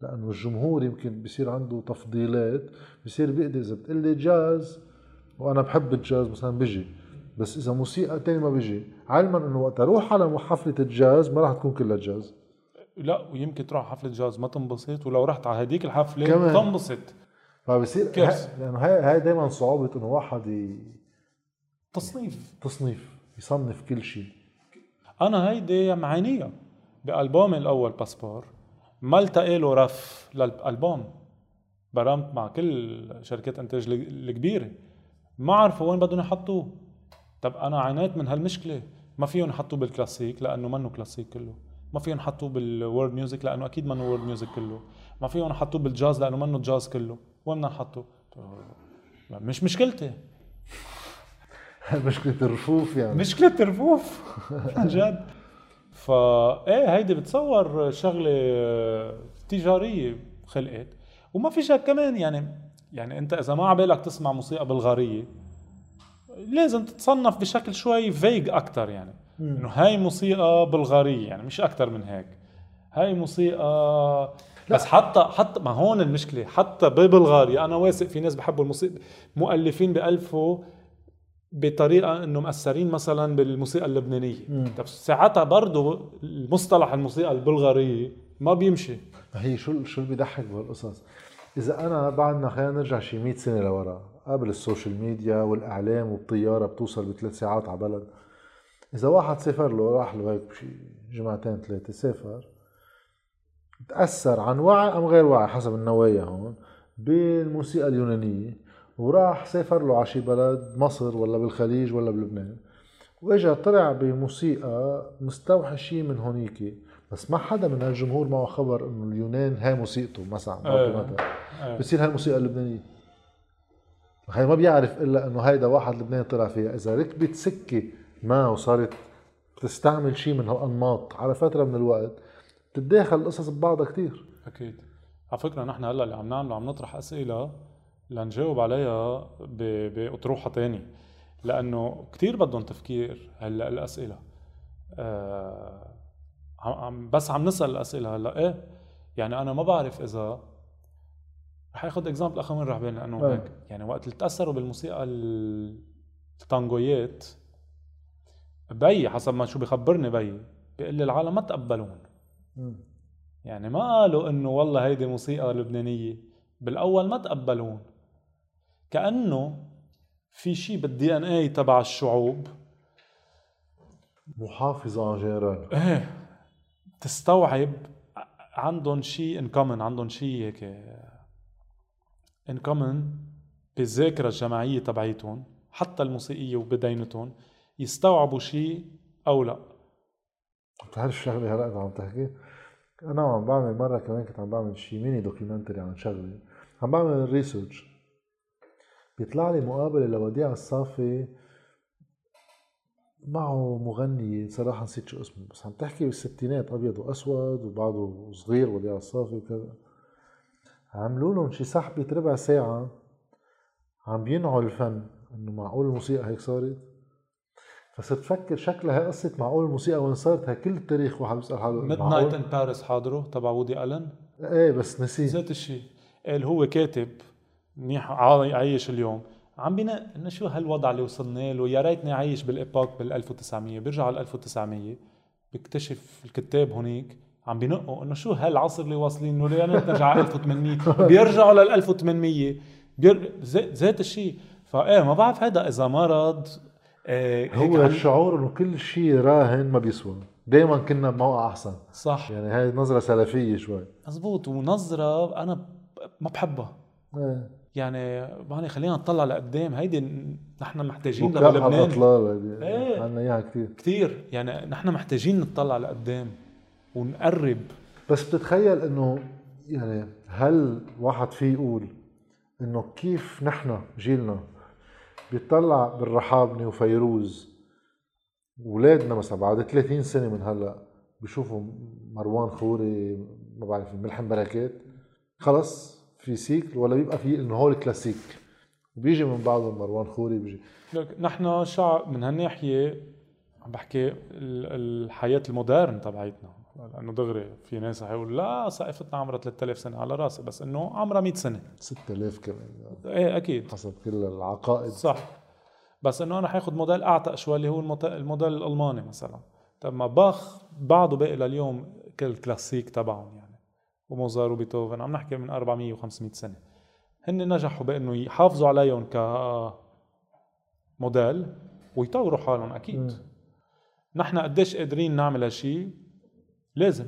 لأنه الجمهور يمكن بصير عنده تفضيلات بصير بيقدر إذا بتقلي جاز وأنا بحب الجاز مثلا بيجي بس إذا موسيقى تاني ما بيجي. علما إنه وقت أروح على حفلة الجاز ما راح تكون كلها جاز. لا ويمكن تروح حفلة جاز ما تنبسط ولو رحت على هديك الحفلة كمان. تنبسط. فبصير كيف؟ ه- لأنه هاي هاي دائما صعوبة إنه واحد ي- تصنيف. تصنيف يصنف كل شيء. أنا هيدي معانيها بألبومي الأول باسبور ما التقي له رف للألبوم؟ برمت مع كل شركات إنتاج ال- الكبيرة. ما عرفوا وين بدهم يحطوه. طب أنا عانيت من هالمشكلة. ما فيهم يحطوه بالكلاسيك لأنه منه كلاسيك كله. ما فيهم يحطوه بال world music لأنه أكيد منه world music كله. ما فيهم يحطوه بالجاز لأنه منه جاز كله. وين بدنا نحطه مش مشكلتي. <laughs> مشكلة الرفوف يعني. مشكلة الرفوف. عن <laughs> جد. فا إيه هيدي بتصور شغلة تجارية خلقت. وما في شك كمان يعني يعني أنت إذا ما عبالك تسمع موسيقى بلغارية لازم تتصنف بشكل شوي فيج أكثر يعني. إنه هاي موسيقى بلغارية يعني مش أكثر من هيك. هاي موسيقى بس حتى حتى ما هون المشكلة حتى ببلغاريا أنا واثق في ناس بحبوا الموسيقى مؤلفين بألفوا بطريقة انه مأثرين مثلا بالموسيقى اللبنانية. طب ساعتها برضه المصطلح الموسيقى البلغاريه ما بيمشي. ما هي شو شو اللي بيضحك بهالقصص إذا أنا بعدنا خلينا نرجع شي 100 سنة لورا قبل ال social media والإعلام والطيارة بتوصل بثلاث ساعات على بلد إذا واحد سافر له راح له هيك بشي جمعتين ثلاثة سافر تأثر عن وعي أم غير وعي حسب النوايا هون بالموسيقى اليونانية وراح سافر له على شي بلد مصر ولا بالخليج ولا بلبنان. واجا طلع بموسيقى مستوحى شيء من هونيك بس ما حدا من هالجمهور معه خبر إنه اليونان هاي موسيقته مثلا أو إيه. مثلا إيه. بصير هاي الموسيقى اللبنانية. هي ما بيعرف إلا إنه هيدا واحد لبناني طلع فيها. إذا ركبت سكة ما وصارت تستعمل شيء من هالأنماط على فترة من الوقت بتتداخل القصص ببعضها كتير. أكيد. على فكرة نحن هلأ اللي عم نعمله عم نطرح أسئلة لنجاوب عليها ب- بأطروحة تانية لأنه كثير بدهم تفكير هلا الأسئلة. آه عم بس عم نسأل الأسئلة هلأ. إيه؟ يعني أنا ما بعرف إذا رح آخذ اكزامبل آخر مرة بين لأنه أه. هيك. يعني وقت اللي تأثروا بالموسيقى التانجويات بي حسب ما شو بخبرني بي بيقول لي العالم ما تقبلون. يعني ما قالوا إنه والله هيدي موسيقى لبنانية. بالأول ما تقبلون. كأنه في شيء بال DNA تبع الشعوب. محافظة عن جيران إيه تستوعب عندهم شيء in common عندهم شيء هيك in common بالذاكرة الجماعية تبعيتهم حتى الموسيقية وبدينتهم يستوعبوا شيء أو لا. بتعرف شغلة هلأ إذا عم تحكي؟ أنا عم بعمل مرة كمان كنت عم بعمل شي mini documentary عن شغلة. عم بعمل research بيطلع لي مقابلة لوديع الصافي. معه مغنية صراحة نسيت شو اسمه بس عم تحكي بالستينات أبيض وأسود وبعده صغير وديع الصافي وكذا. عملوا لهم شي سحبة ربع ساعة. عم بينعوا الفن إنه معقول الموسيقى هيك صارت. فصرت فكر شكلها هي قصة معقول الموسيقى وين صارت هي كل التاريخ واحد بيسأل حاله ميد؟ نايت ان باريس حاضره تبع وودي ألن؟ إيه بس نسيت. ذات الشيء قال هو كاتب منيح عا- عايش اليوم. عم بينق إنه شو هالوضع اللي وصلنا له؟ يا ريتني عايش بال époque بال 1900 بيرجع على 1900 بيكتشف الكتاب هونيك عم بينقوا إنه شو هالعصر اللي واصلين له؟ ريت نرجع على 1800 <laughs> بيرجعوا لل 1800 بير... ذات الشيء. فايه ما بعرف هذا إذا مرض هيك هو عن- الشعور إنه كل شيء راهن ما بيسوى. دائما كنا بموقع أحسن. صح. يعني هاي نظرة سلفية شوي. مزبوط. ونظرة أنا ما بحبها. إيه. يعني معني خلينا نطلع لقدام. هيدي نحن محتاجين لبنان الأطلال هيدي. إيه. عنا إياها كثير كثير يعني نحن محتاجين نطلع لقدام ونقرب. بس بتتخيل إنه يعني هل واحد فيه يقول إنه كيف نحن جيلنا بيطلع بالرحابني وفيروز اولادنا مثلا بعد 30 سنة من هلأ بيشوفوا مروان خوري ما بعرف ملحم بركات. خلص. في سيكل ولا بيبقى في إنه هو الكلاسيك بيجي من بعده مروان خوري بيجي. لك نحن شعب من هالناحية عم بحكي ال- الحياة المودرن تبعيتنا. لأنه دغري في ناس حيقول لا ثقافتنا عمرها 3000 سنة على راسي بس إنه عمرها 100 سنة. 6000 كمان. إيه أكيد. حسب كل العقائد. صح. بس إنه أنا حاخذ موديل أعتق شوي اللي هو الموديل الألماني مثلا. طب ما باخ بعده باقي لليوم كل كلاسيك تبعهم يعني. وموزار وبيتهوفن عم نحكي من 400 و500 سنة. هن نجحوا بإنه يحافظوا عليهم ك موديل ويطوروا حالهم أكيد. مم. نحن قديش قادرين نعمل هالشيء لازم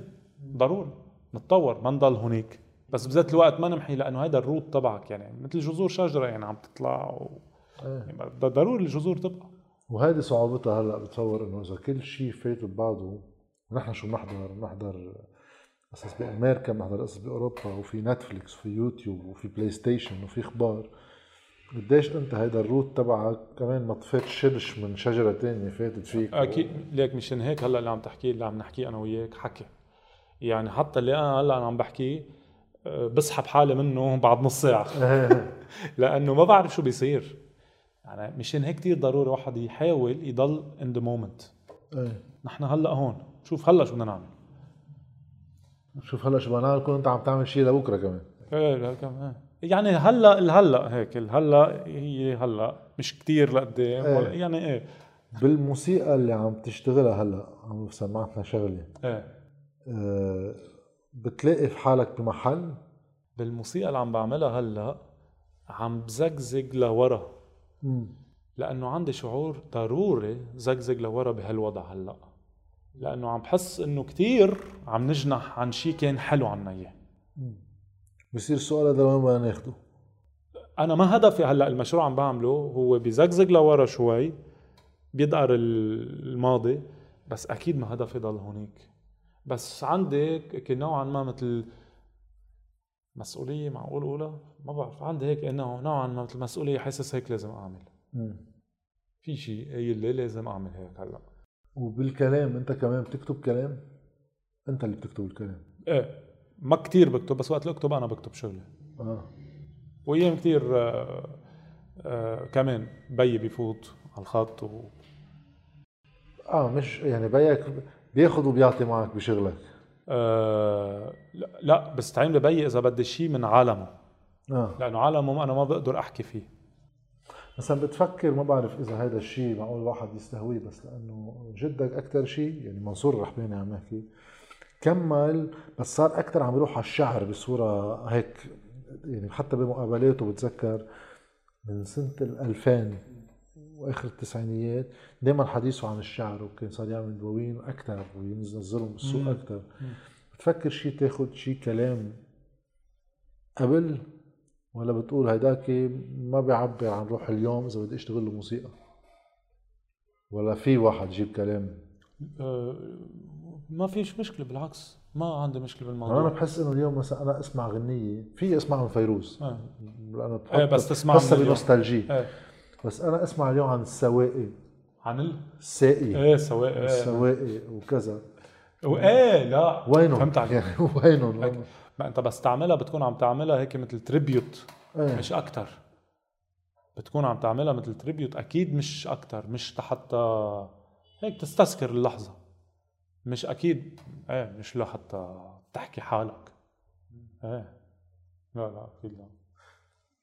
ضروري. نتطور ما نضل هونيك. بس بذات الوقت ما نمحي لأنه هذا الروت تبعك يعني مثل جذور شجرة يعني عم تطلع و... إيه. يعني ضروري الجذور تبقى. وهذه صعوبتها هلأ بتصور إنه إذا كل شيء فات ببعضه ونحن شو بنحضر؟ بنحضر قصص بامريكا بنحضر قصص باوروبا وفي نتفليكس وفي يوتيوب وفي بلاي ستيشن وفي إخبار. قديش أنت هيدا ال root تبعك كمان ما طفيت شرش من شجرة تانية فاتت فيك؟ أكيد. ليك مشان هيك هلأ اللي عم تحكيه اللي عم نحكيه أنا وياك حكي. يعني حتى اللي أنا هلأ عم بحكيه آه، بسحب حالي منه بعد نص ساعة. <laughs> لأنه ما بعرف شو بيصير. يعني مشان هيك كثير ضروري واحد يحاول يضل in the moment نحن هلأ هون. شوف هلأ شو بدنا نعمل. شوف هلا شو بدنا نعمل كون انت عم تعمل شيء لبكرة كمان. إيه لا كمان. يعني هلأ الهلأ هيك الهلأ هي هلأ مش كتير لقدام إيه. ولا- يعني إيه. بالموسيقى اللي عم تشتغلها هلأ عم سمعتنا شغلة. إيه. أه بتلاقي في حالك بمحل؟ بالموسيقى اللي عم بعملها هلأ عم بزقزق لورا. لأنه عندي شعور ضروري زقزق لورا بهالوضع هلأ. لأنه عم بحس إنه كتير عم نجنح عن شيء كان حلو عنا إياه. بصير السؤال هذا لوين بدنا ناخده؟ أنا ما هدفي هلأ المشروع عم بعمله هو بزقزق لورا شوي بيدقر ال- الماضي بس أكيد ما هدفي ضل هونيك. بس عندي نوعا ما مثل مسؤولية معقول أقولها؟ ما بعرف. عندي هيك إنه نوعا ما مثل مسؤولية حاسس هيك لازم أعمل. في شيء قايل لي لازم أعمل هيك هلأ. وبالكلام انت كمان بتكتب كلام؟ انت اللي بتكتب الكلام. إيه ما كتير بكتب بس وقت اللي اكتب أنا بكتب شغلي. آه. وايام كثير آه آه كمان بيي بيفوت على الخط و... آه مش يعني بيك بياخذ وبيعطي معك بشغلك. آه لا, بستعين ببي إذا بدي شيء من عالمه. آه. لأنه عالمه أنا ما بقدر أحكي فيه. مثلا بتفكر ما بعرف إذا هذا الشيء معقول الواحد يستهويه بس لأنه جدك أكثر شيء يعني منصور الرحباني عم نحكي كمل بس صار أكثر عم يروح على الشعر بصورة هيك يعني حتى بمقابلاته بتذكر من سنة ال 2000 وآخر التسعينيات دائما حديثه عن الشعر وكان صار يعمل دواوين أكثر وينزلهم بالسوق أكثر بتفكر شيء تاخذ شيء كلام قبل ولا بتقول هيداك ما بيعبر عن روح اليوم إذا بدي أشتغل له موسيقى ولا في واحد يجيب كلام. آه ما فيش مشكلة بالعكس ما عندي مشكلة أنا بالموضوع بحس إنه اليوم مثلا أنا أسمع غنية في أسمع من فيروز. آه. لأنه إيه بس تسمع بس. بنوستالجي إيه. بس أنا أسمع اليوم عن السواقي عن ال؟ الساقي إيه سواء إيه. السواقي وكذا. وإيه لا. وينهم؟ فهمت عليك. يعني <laughs> وينهم؟ ما انت بس تعملها بتكون عم تعملها هيك مثل تريبيوت إيه. مش أكتر. بتكون عم تعملها مثل تريبيوت أكيد مش أكتر مش لحتى هيك تستذكر اللحظة. مش أكيد إيه مش لحتى تحكي حالك. إيه. لا لا أكيد لا.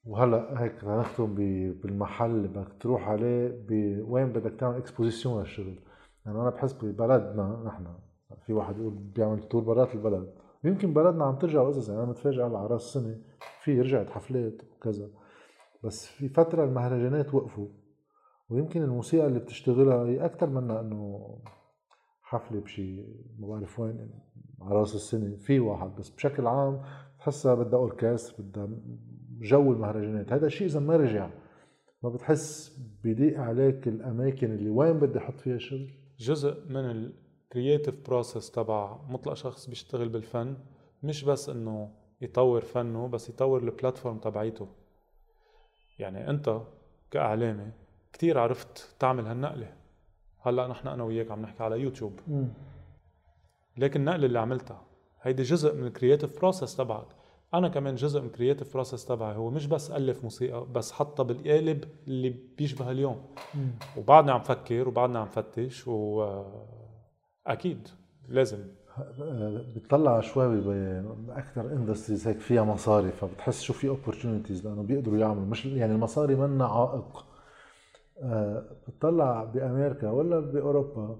وهلأ هيك نختم بالمحل اللي بدك تروح عليه بوين بدك تعمل exposition للشغل؟ يعني أنا بحس ببلدنا نحن. في واحد يقول بيعمل tour برات البلد. يمكن بلدنا عم ترجع قصص يعني أنا متفاجئ على راس السنة. في رجعت حفلات وكذا بس في فترة المهرجانات وقفوا. ويمكن الموسيقى اللي بتشتغلها هي أكثر منها إنه حفلة بشي ما بعرف وين على رأس السنة. في واحد بس بشكل عام بتحسها بدها اوركستر بدها جو المهرجانات. هذا الشيء إذا ما رجع ما بتحس بيضيق عليك الأماكن اللي وين بدي أحط فيها شغل؟ جزء من ال creative process تبع مطلق شخص بيشتغل بالفن مش بس إنه يطور فنه بس يطور ال platform تبعيته. يعني أنت كإعلامي كتير عرفت تعمل هالنقلة. هلأ نحن أنا وياك عم نحكي على يوتيوب. لكن النقلة اللي عملتها هيدي جزء من ال creative process تبعك. أنا كمان جزء من ال creative process تبعي. هو مش بس ألف موسيقى بس حطها بالقالب اللي بيشبه اليوم. وبعدني عم فكر وبعدني عم فتش واكيد لازم. بتطلع شوي باكثر industries هيك فيها مصاري فبتحس شو في opportunities لأنه بيقدروا يعملوا. مش يعني المصاري منا عائق. آه، بتطلع بأمريكا ولا بأوروبا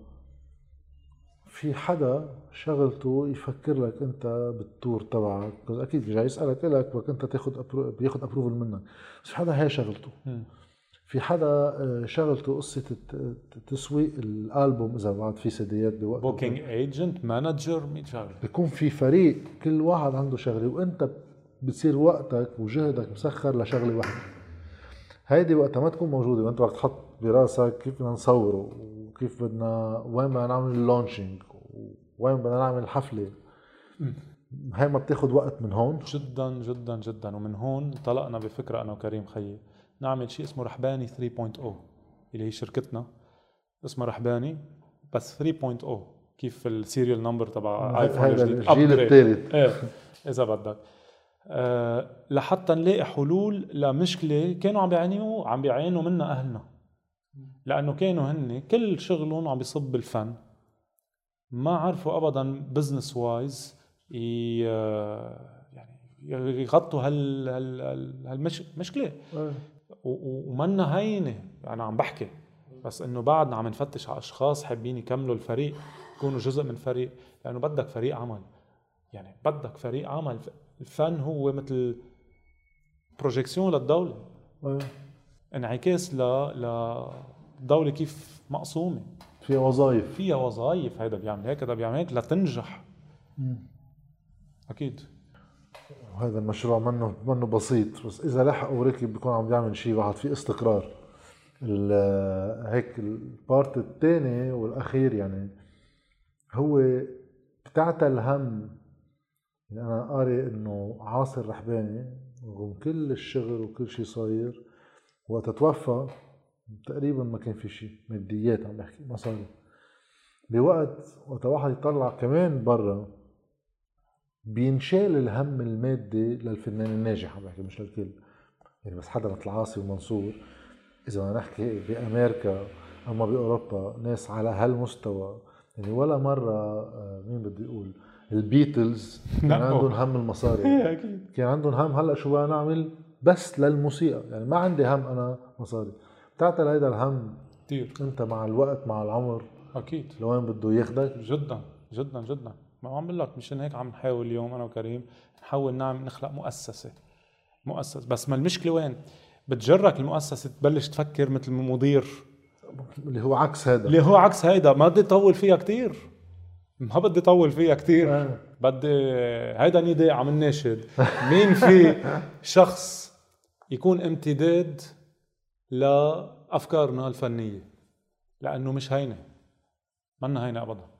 في حدا شغلته يفكر لك أنت بال tour تبعك. أكيد جاي يسألك لك أنت تاخذ بياخذ approval منك. بس حدا هي شغلته. في حدا آه، شغلته قصة تسويق الألبوم إذا بعد في سيديات بوقت. بوكينج ايجنت مانجر 100 شغله بيكون في فريق كل واحد عنده شغلة وأنت بتصير وقتك وجهدك مسخر لشغلة واحدة. هيدي وقتها ما تكون موجودة وأنت بدك تحط براسك كيف بدنا نصوره وكيف بدنا وين بدنا نعمل ال launching وين بدنا نعمل حفلة. هاي ما بتاخذ وقت من هون. جدا جدا جدا. ومن هون انطلقنا بفكرة أنا وكريم خيي. نعمل شيء اسمه رحباني 3.0 اللي هي شركتنا. اسمها رحباني بس 3.0 كيف ال serial number تبع ايفون الجديد. الجيل. الثالث. إيه إذا بدك. أه لحتى نلاقي حلول لمشكلة كانوا عم بيعانوا عم بيعانوا منها أهلنا. لأنه كانوا هن كل شغلهم عم بيصب بالفن ما عرفوا ابدا business wise يعني يغطوا هال هال هال- هالمشكله و- ومنا هينه أنا عم بحكي بس إنه بعدنا عم نفتش على أشخاص حابين يكملوا الفريق يكونوا جزء من فريق لأنه بدك فريق عمل. يعني بدك فريق عمل. الفن هو مثل بروجيكسيون للدولة. انعكاس ل للدولة كيف مقسومة. في وظائف. فيها وظائف. هيدا بيعمل هيك هذا بيعمل هيك لتنجح. أكيد. وهذا المشروع منه منه بسيط. بس إذا لحق وركب بيكون عم بيعمل شيء واحد في استقرار. هيك البارت الثاني والأخير يعني هو بتعتل هم. يعني أنا قاري إنه عاصر رحباني رغم كل الشغل وكل شيء صاير وقت توفى تقريبا ما كان في شيء ماديات عم بحكي مصاري بوقت وقت واحد يطلع كمان برا بينشال الهم المادي للفنان الناجح عم بحكي مش للكل. يعني بس حدا مثل عاصي ومنصور إذا بدنا نحكي بأمريكا أما بأوروبا ناس على هالمستوى. يعني ولا مرة آه، مين بدي يقول البيتلز <laughs> كان نعم. عندهم هم المصاري. <laughs> أكيد. كان عندهم هم. هلأ شو بدنا نعمل؟ بس للموسيقى. يعني ما عندي هم أنا مصاري. بتعتل هيدا الهم كثير أنت مع الوقت مع العمر؟ أكيد. لوين بده ياخدك؟ جدا جدا جدا. ما عم بقول لك مشان هيك عم نحاول اليوم أنا وكريم نحاول نعمل نخلق مؤسسة مؤسسة. بس ما المشكلة وين؟ بتجرك المؤسسة تبلش تفكر مثل مدير. اللي هو عكس هذا. اللي هو عكس هيدا ما بدي طول فيها كتير. ما بدي طول فيها كتير. آه. بدي هيدا نداء عم الناشد مين في <laughs> شخص يكون امتداد لأفكارنا الفنية؟ لأنه مش هينة. منا هينة ابدا.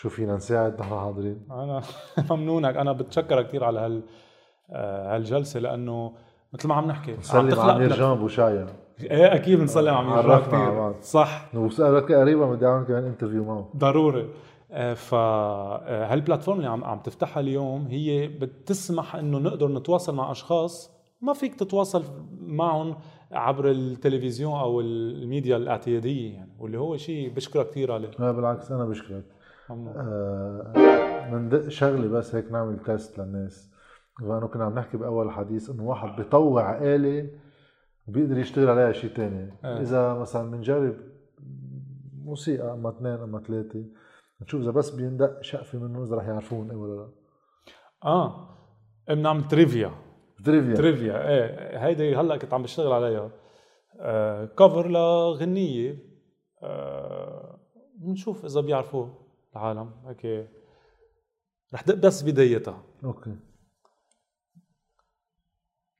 شو فينا نساعد؟ نحن حاضرين. أنا <laughs> ممنونك. أنا بتشكرك كثير على هال آه، هالجلسة لأنه مثل ما عم نحكي نسلم على امير لك- جان بوشايا إيه أكيد بنسلم على عرفنا على كثير. صح. وسألك قريبا بدي أعمل كمان interview معه. ضروري. آه، ف آه، هال platform اللي عم عم تفتحها اليوم هي بتسمح إنه نقدر نتواصل مع أشخاص ما فيك تتواصل معهم عبر التلفزيون أو الميديا الاعتيادية يعني واللي هو شيء بشكرك كثير عليه. لا بالعكس أنا بشكرك. آه مندق شغله بس هيك نعمل test للناس. لأنه كنا عم نحكي بأول حديث إنه واحد بيطوع آلة وبيقدر يشتغل عليها شيء تاني. آه. إذا مثلا بنجرب موسيقى أما اثنين أما ثلاثة نشوف إذا بس بيندق شقفة منه اذا رح يعرفون إيه ولا لا. آه. بنعمل trivia trivia trivia إيه هيدي هلأ كنت عم بشتغل عليها. آه cover لغنية. آه بنشوف إذا بيعرفوه. العالم. هيك رح دق بس بدايتها. Okay.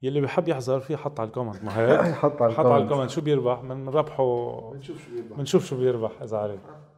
يلي بحب يحضر فيه حط على ال comment. ما هيك؟ <laughs> حط على حط على ال comment. ال comment شو بيربح؟ من ربحه. بنشوف شو بيربح. بنشوف شو بيربح إذا عليه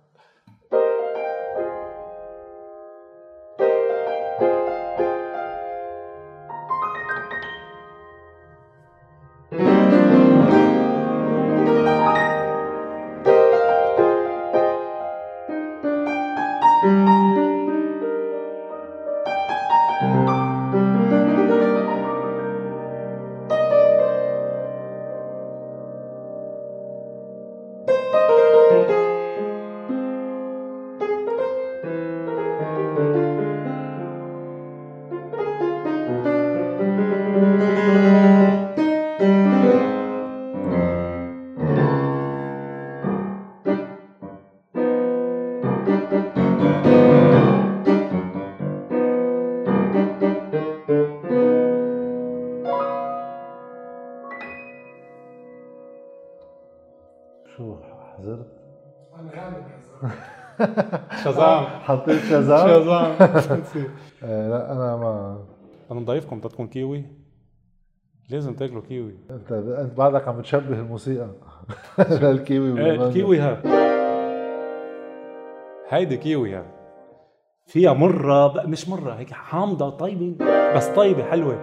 حطيت شزام شزام <laughs> آه لا أنا ما أنا مضيفكم بدها تكون كيوي. لازم تاكلوا كيوي. انت أنت بعدك عم بتشبه الموسيقى. <laughs> للكيوي إيه. الكيوي ها هيدي كيوي ها فيها مرة بقى مش مرة هيك حامضة طيبة بس طيبة حلوة.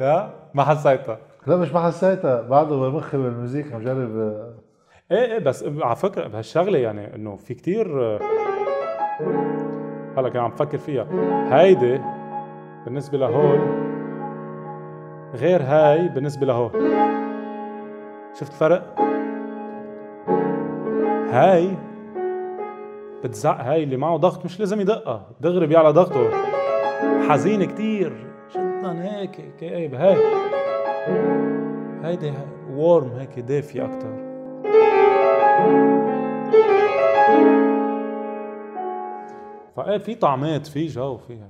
لا ما حسيتها. لا مش ما حسيتها. بعده بمخي بالموزيك عم جرب آه، إيه إيه بس على فكرة بهالشغلة يعني انه في كتير آه، هلا كان عم بفكر فيها هيدي بالنسبة لهول غير هاي بالنسبة لهول شفت الفرق؟ هاي بتزق هاي اللي معه ضغط مش لازم يدقها دغري بيعلى ضغطه حزين كتير جدا هيك كئيب هاي هيدي warm هيك دافية أكتر فإيه في طعمات في جو فيها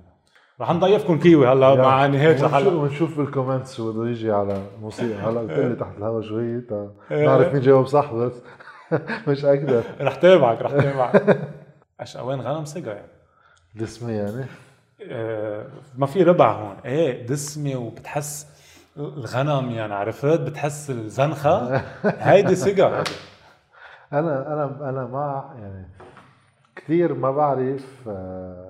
رح نضيفكم كيوي هلا مع نهاية الحلقة. ونشوف بال comments شو بده يجي على الموسيقى هلا قلت لي تحت الهوا شوي تا إيه. نعرف مين جاوب صح بس <laughs> مش أكثر رح تابعك رح تابعك. اشقوان غنم؟ سجا يعني. دسمة يعني. آه، ما في ربع هون. إيه دسمة وبتحس الغنم يعني عرفت؟ بتحس الزنخة. <laughs> هيدي سجا أنا أنا أنا مع يعني كثير ما بعرف آه،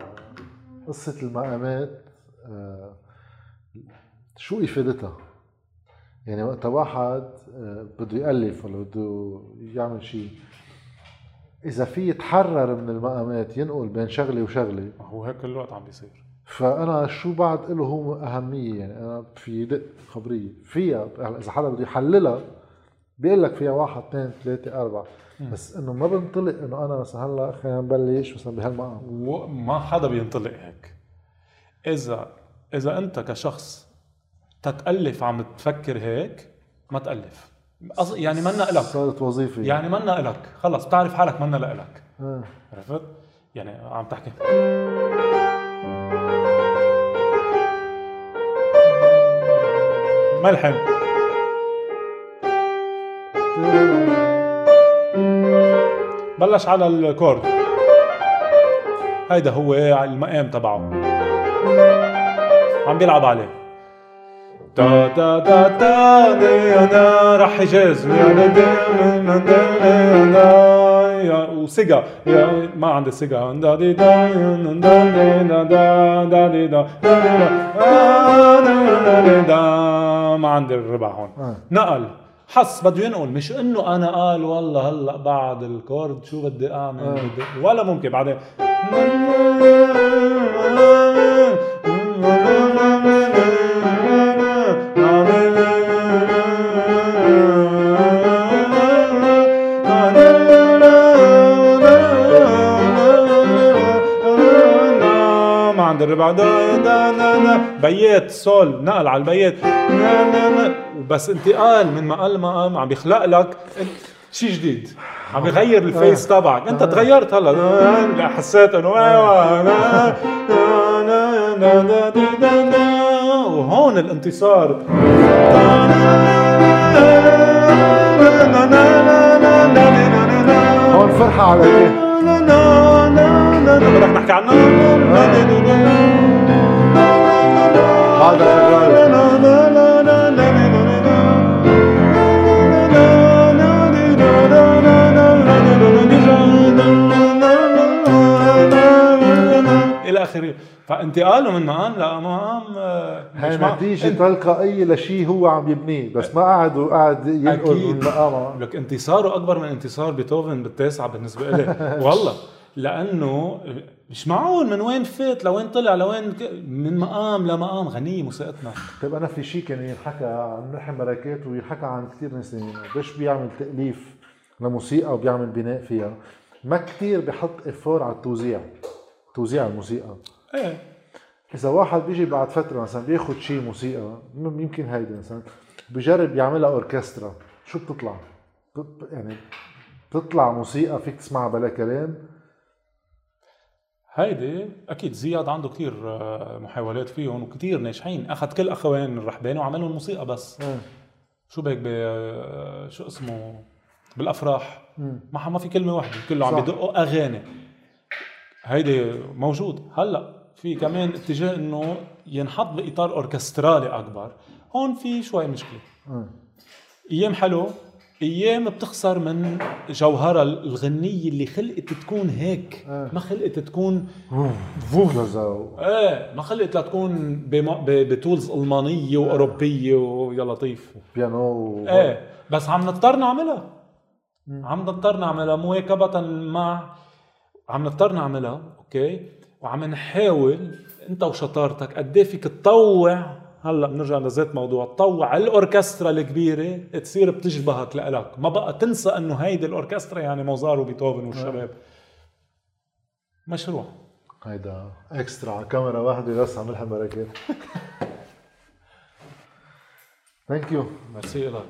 قصة المقامات آه، شو إفادتها. يعني وقت واحد آه، بده يألف ولا بده يعمل شيء إذا في يتحرر من المقامات ينقل بين شغلة وشغلة. هو هيك كل الوقت عم بيصير. فأنا شو بعد له هو أهمية؟ يعني أنا في دق خبرية. فيها إذا حدا بده يحللها بيقول لك فيها واحد اثنين ثلاثة أربعة. بس إنه ما بنطلق إنه أنا مثلا هلأ خلينا نبلش مثلا بهالمقام وما حدا بينطلق هيك. اذا إذا أنت كشخص تتألف عم تفكر هيك ما تألف. يعني منا إلك. صارت وظيفة. يعني منا إلك. خلص بتعرف حالك منا لإلك. آه. عرفت؟ يعني عم تحكي. ملحم بلش على الكورد هيدا هو المقام تبعه عم بيلعب عليه تا تا تا تا أنا راح حجاز يا وسيجا يا ما عندي سيجا دا دي دا دا دي دا دا دا دي دا دا دي دا دا دي دا ما عندي الربع هون آه. نقل حس بده ينقل. مش إنه أنا قال والله هلأ بعد الكورد شو بدي أعمل؟ بدي ولا ممكن. بعدين الربع دا دا دا بيات سول نقل على البيات نا نا نا وبس انتقال من مقام لمقام عم بيخلق لك شيء جديد عم بيغير الفيس تبعك انت تغيرت هلا حسيت انه أيوه نا- نا- نا- نا- نا- نا- نا. وهون الانتصار هون فرحة على إيه؟ بدك نحكي عنه فانتقاله من مقام لمقام آه، هاي مش مع- نتيجة تلقائية لشيء هو عم يبنيه بس ما قعد وقعد ينقل من مقامه. لك انتصاره أكبر من انتصار بيتهوفن بالتاسعة بالنسبة لي <laughs> والله لأنه مش معقول من وين فات لوين طلع لوين من مقام لمقام. غنية موسيقتنا. طيب أنا في شيء كان ينحكى عن ملحم مراكات وينحكى عن كثير ناس قديش بيعمل تأليف لموسيقى وبيعمل بناء فيها؟ ما كثير بحط effort على التوزيع. توزيع الموسيقى. إيه. إذا واحد بيجي بعد فترة مثلا بياخذ شيء موسيقى يمكن هيدي مثلا بجرب يعملها أوركسترا شو بتطلع؟ بت- يعني بتطلع موسيقى فيك تسمعها بلا كلام؟ هيدي أكيد زياد عنده كثير محاولات فيهم وكثير ناجحين. أخذ كل أخوان الرحباني وعمل لهم موسيقى بس. آه. شو بهيك ب- شو اسمه؟ بالأفراح. ما ما في كلمة واحدة كله عم صح. بدقوا أغاني. هيدي موجود هلأ. في كمان اتجاه إنه ينحط بإطار أوركسترالي أكبر. هون في شوي مشكلة. آه. أيام حلو أيام بتخسر من جوهرها الغنية اللي خلقت تكون هيك. آه. ما خلقت تكون و- إيه ما خلقت لتكون بم- ب tools ألمانية وأوروبية ويا لطيف. بيانو. و... إيه بس عم نضطر نعملها. عم نضطر نعملها. مواكبة مع عم نضطر نعملها okay؟ وعم نحاول انت وشطارتك قد إيه فيك تطوع. هلأ بنرجع لذات موضوع تطوع الأوركسترا الكبيرة تصير بتشبهك لإلك. ما بقى تنسى إنه هيدي الأوركسترا يعني موزار وبيتهوفن والشباب. مشروع. هيدا extra على كاميرا واحدة بس عم ملحم مراكات thank you merci لك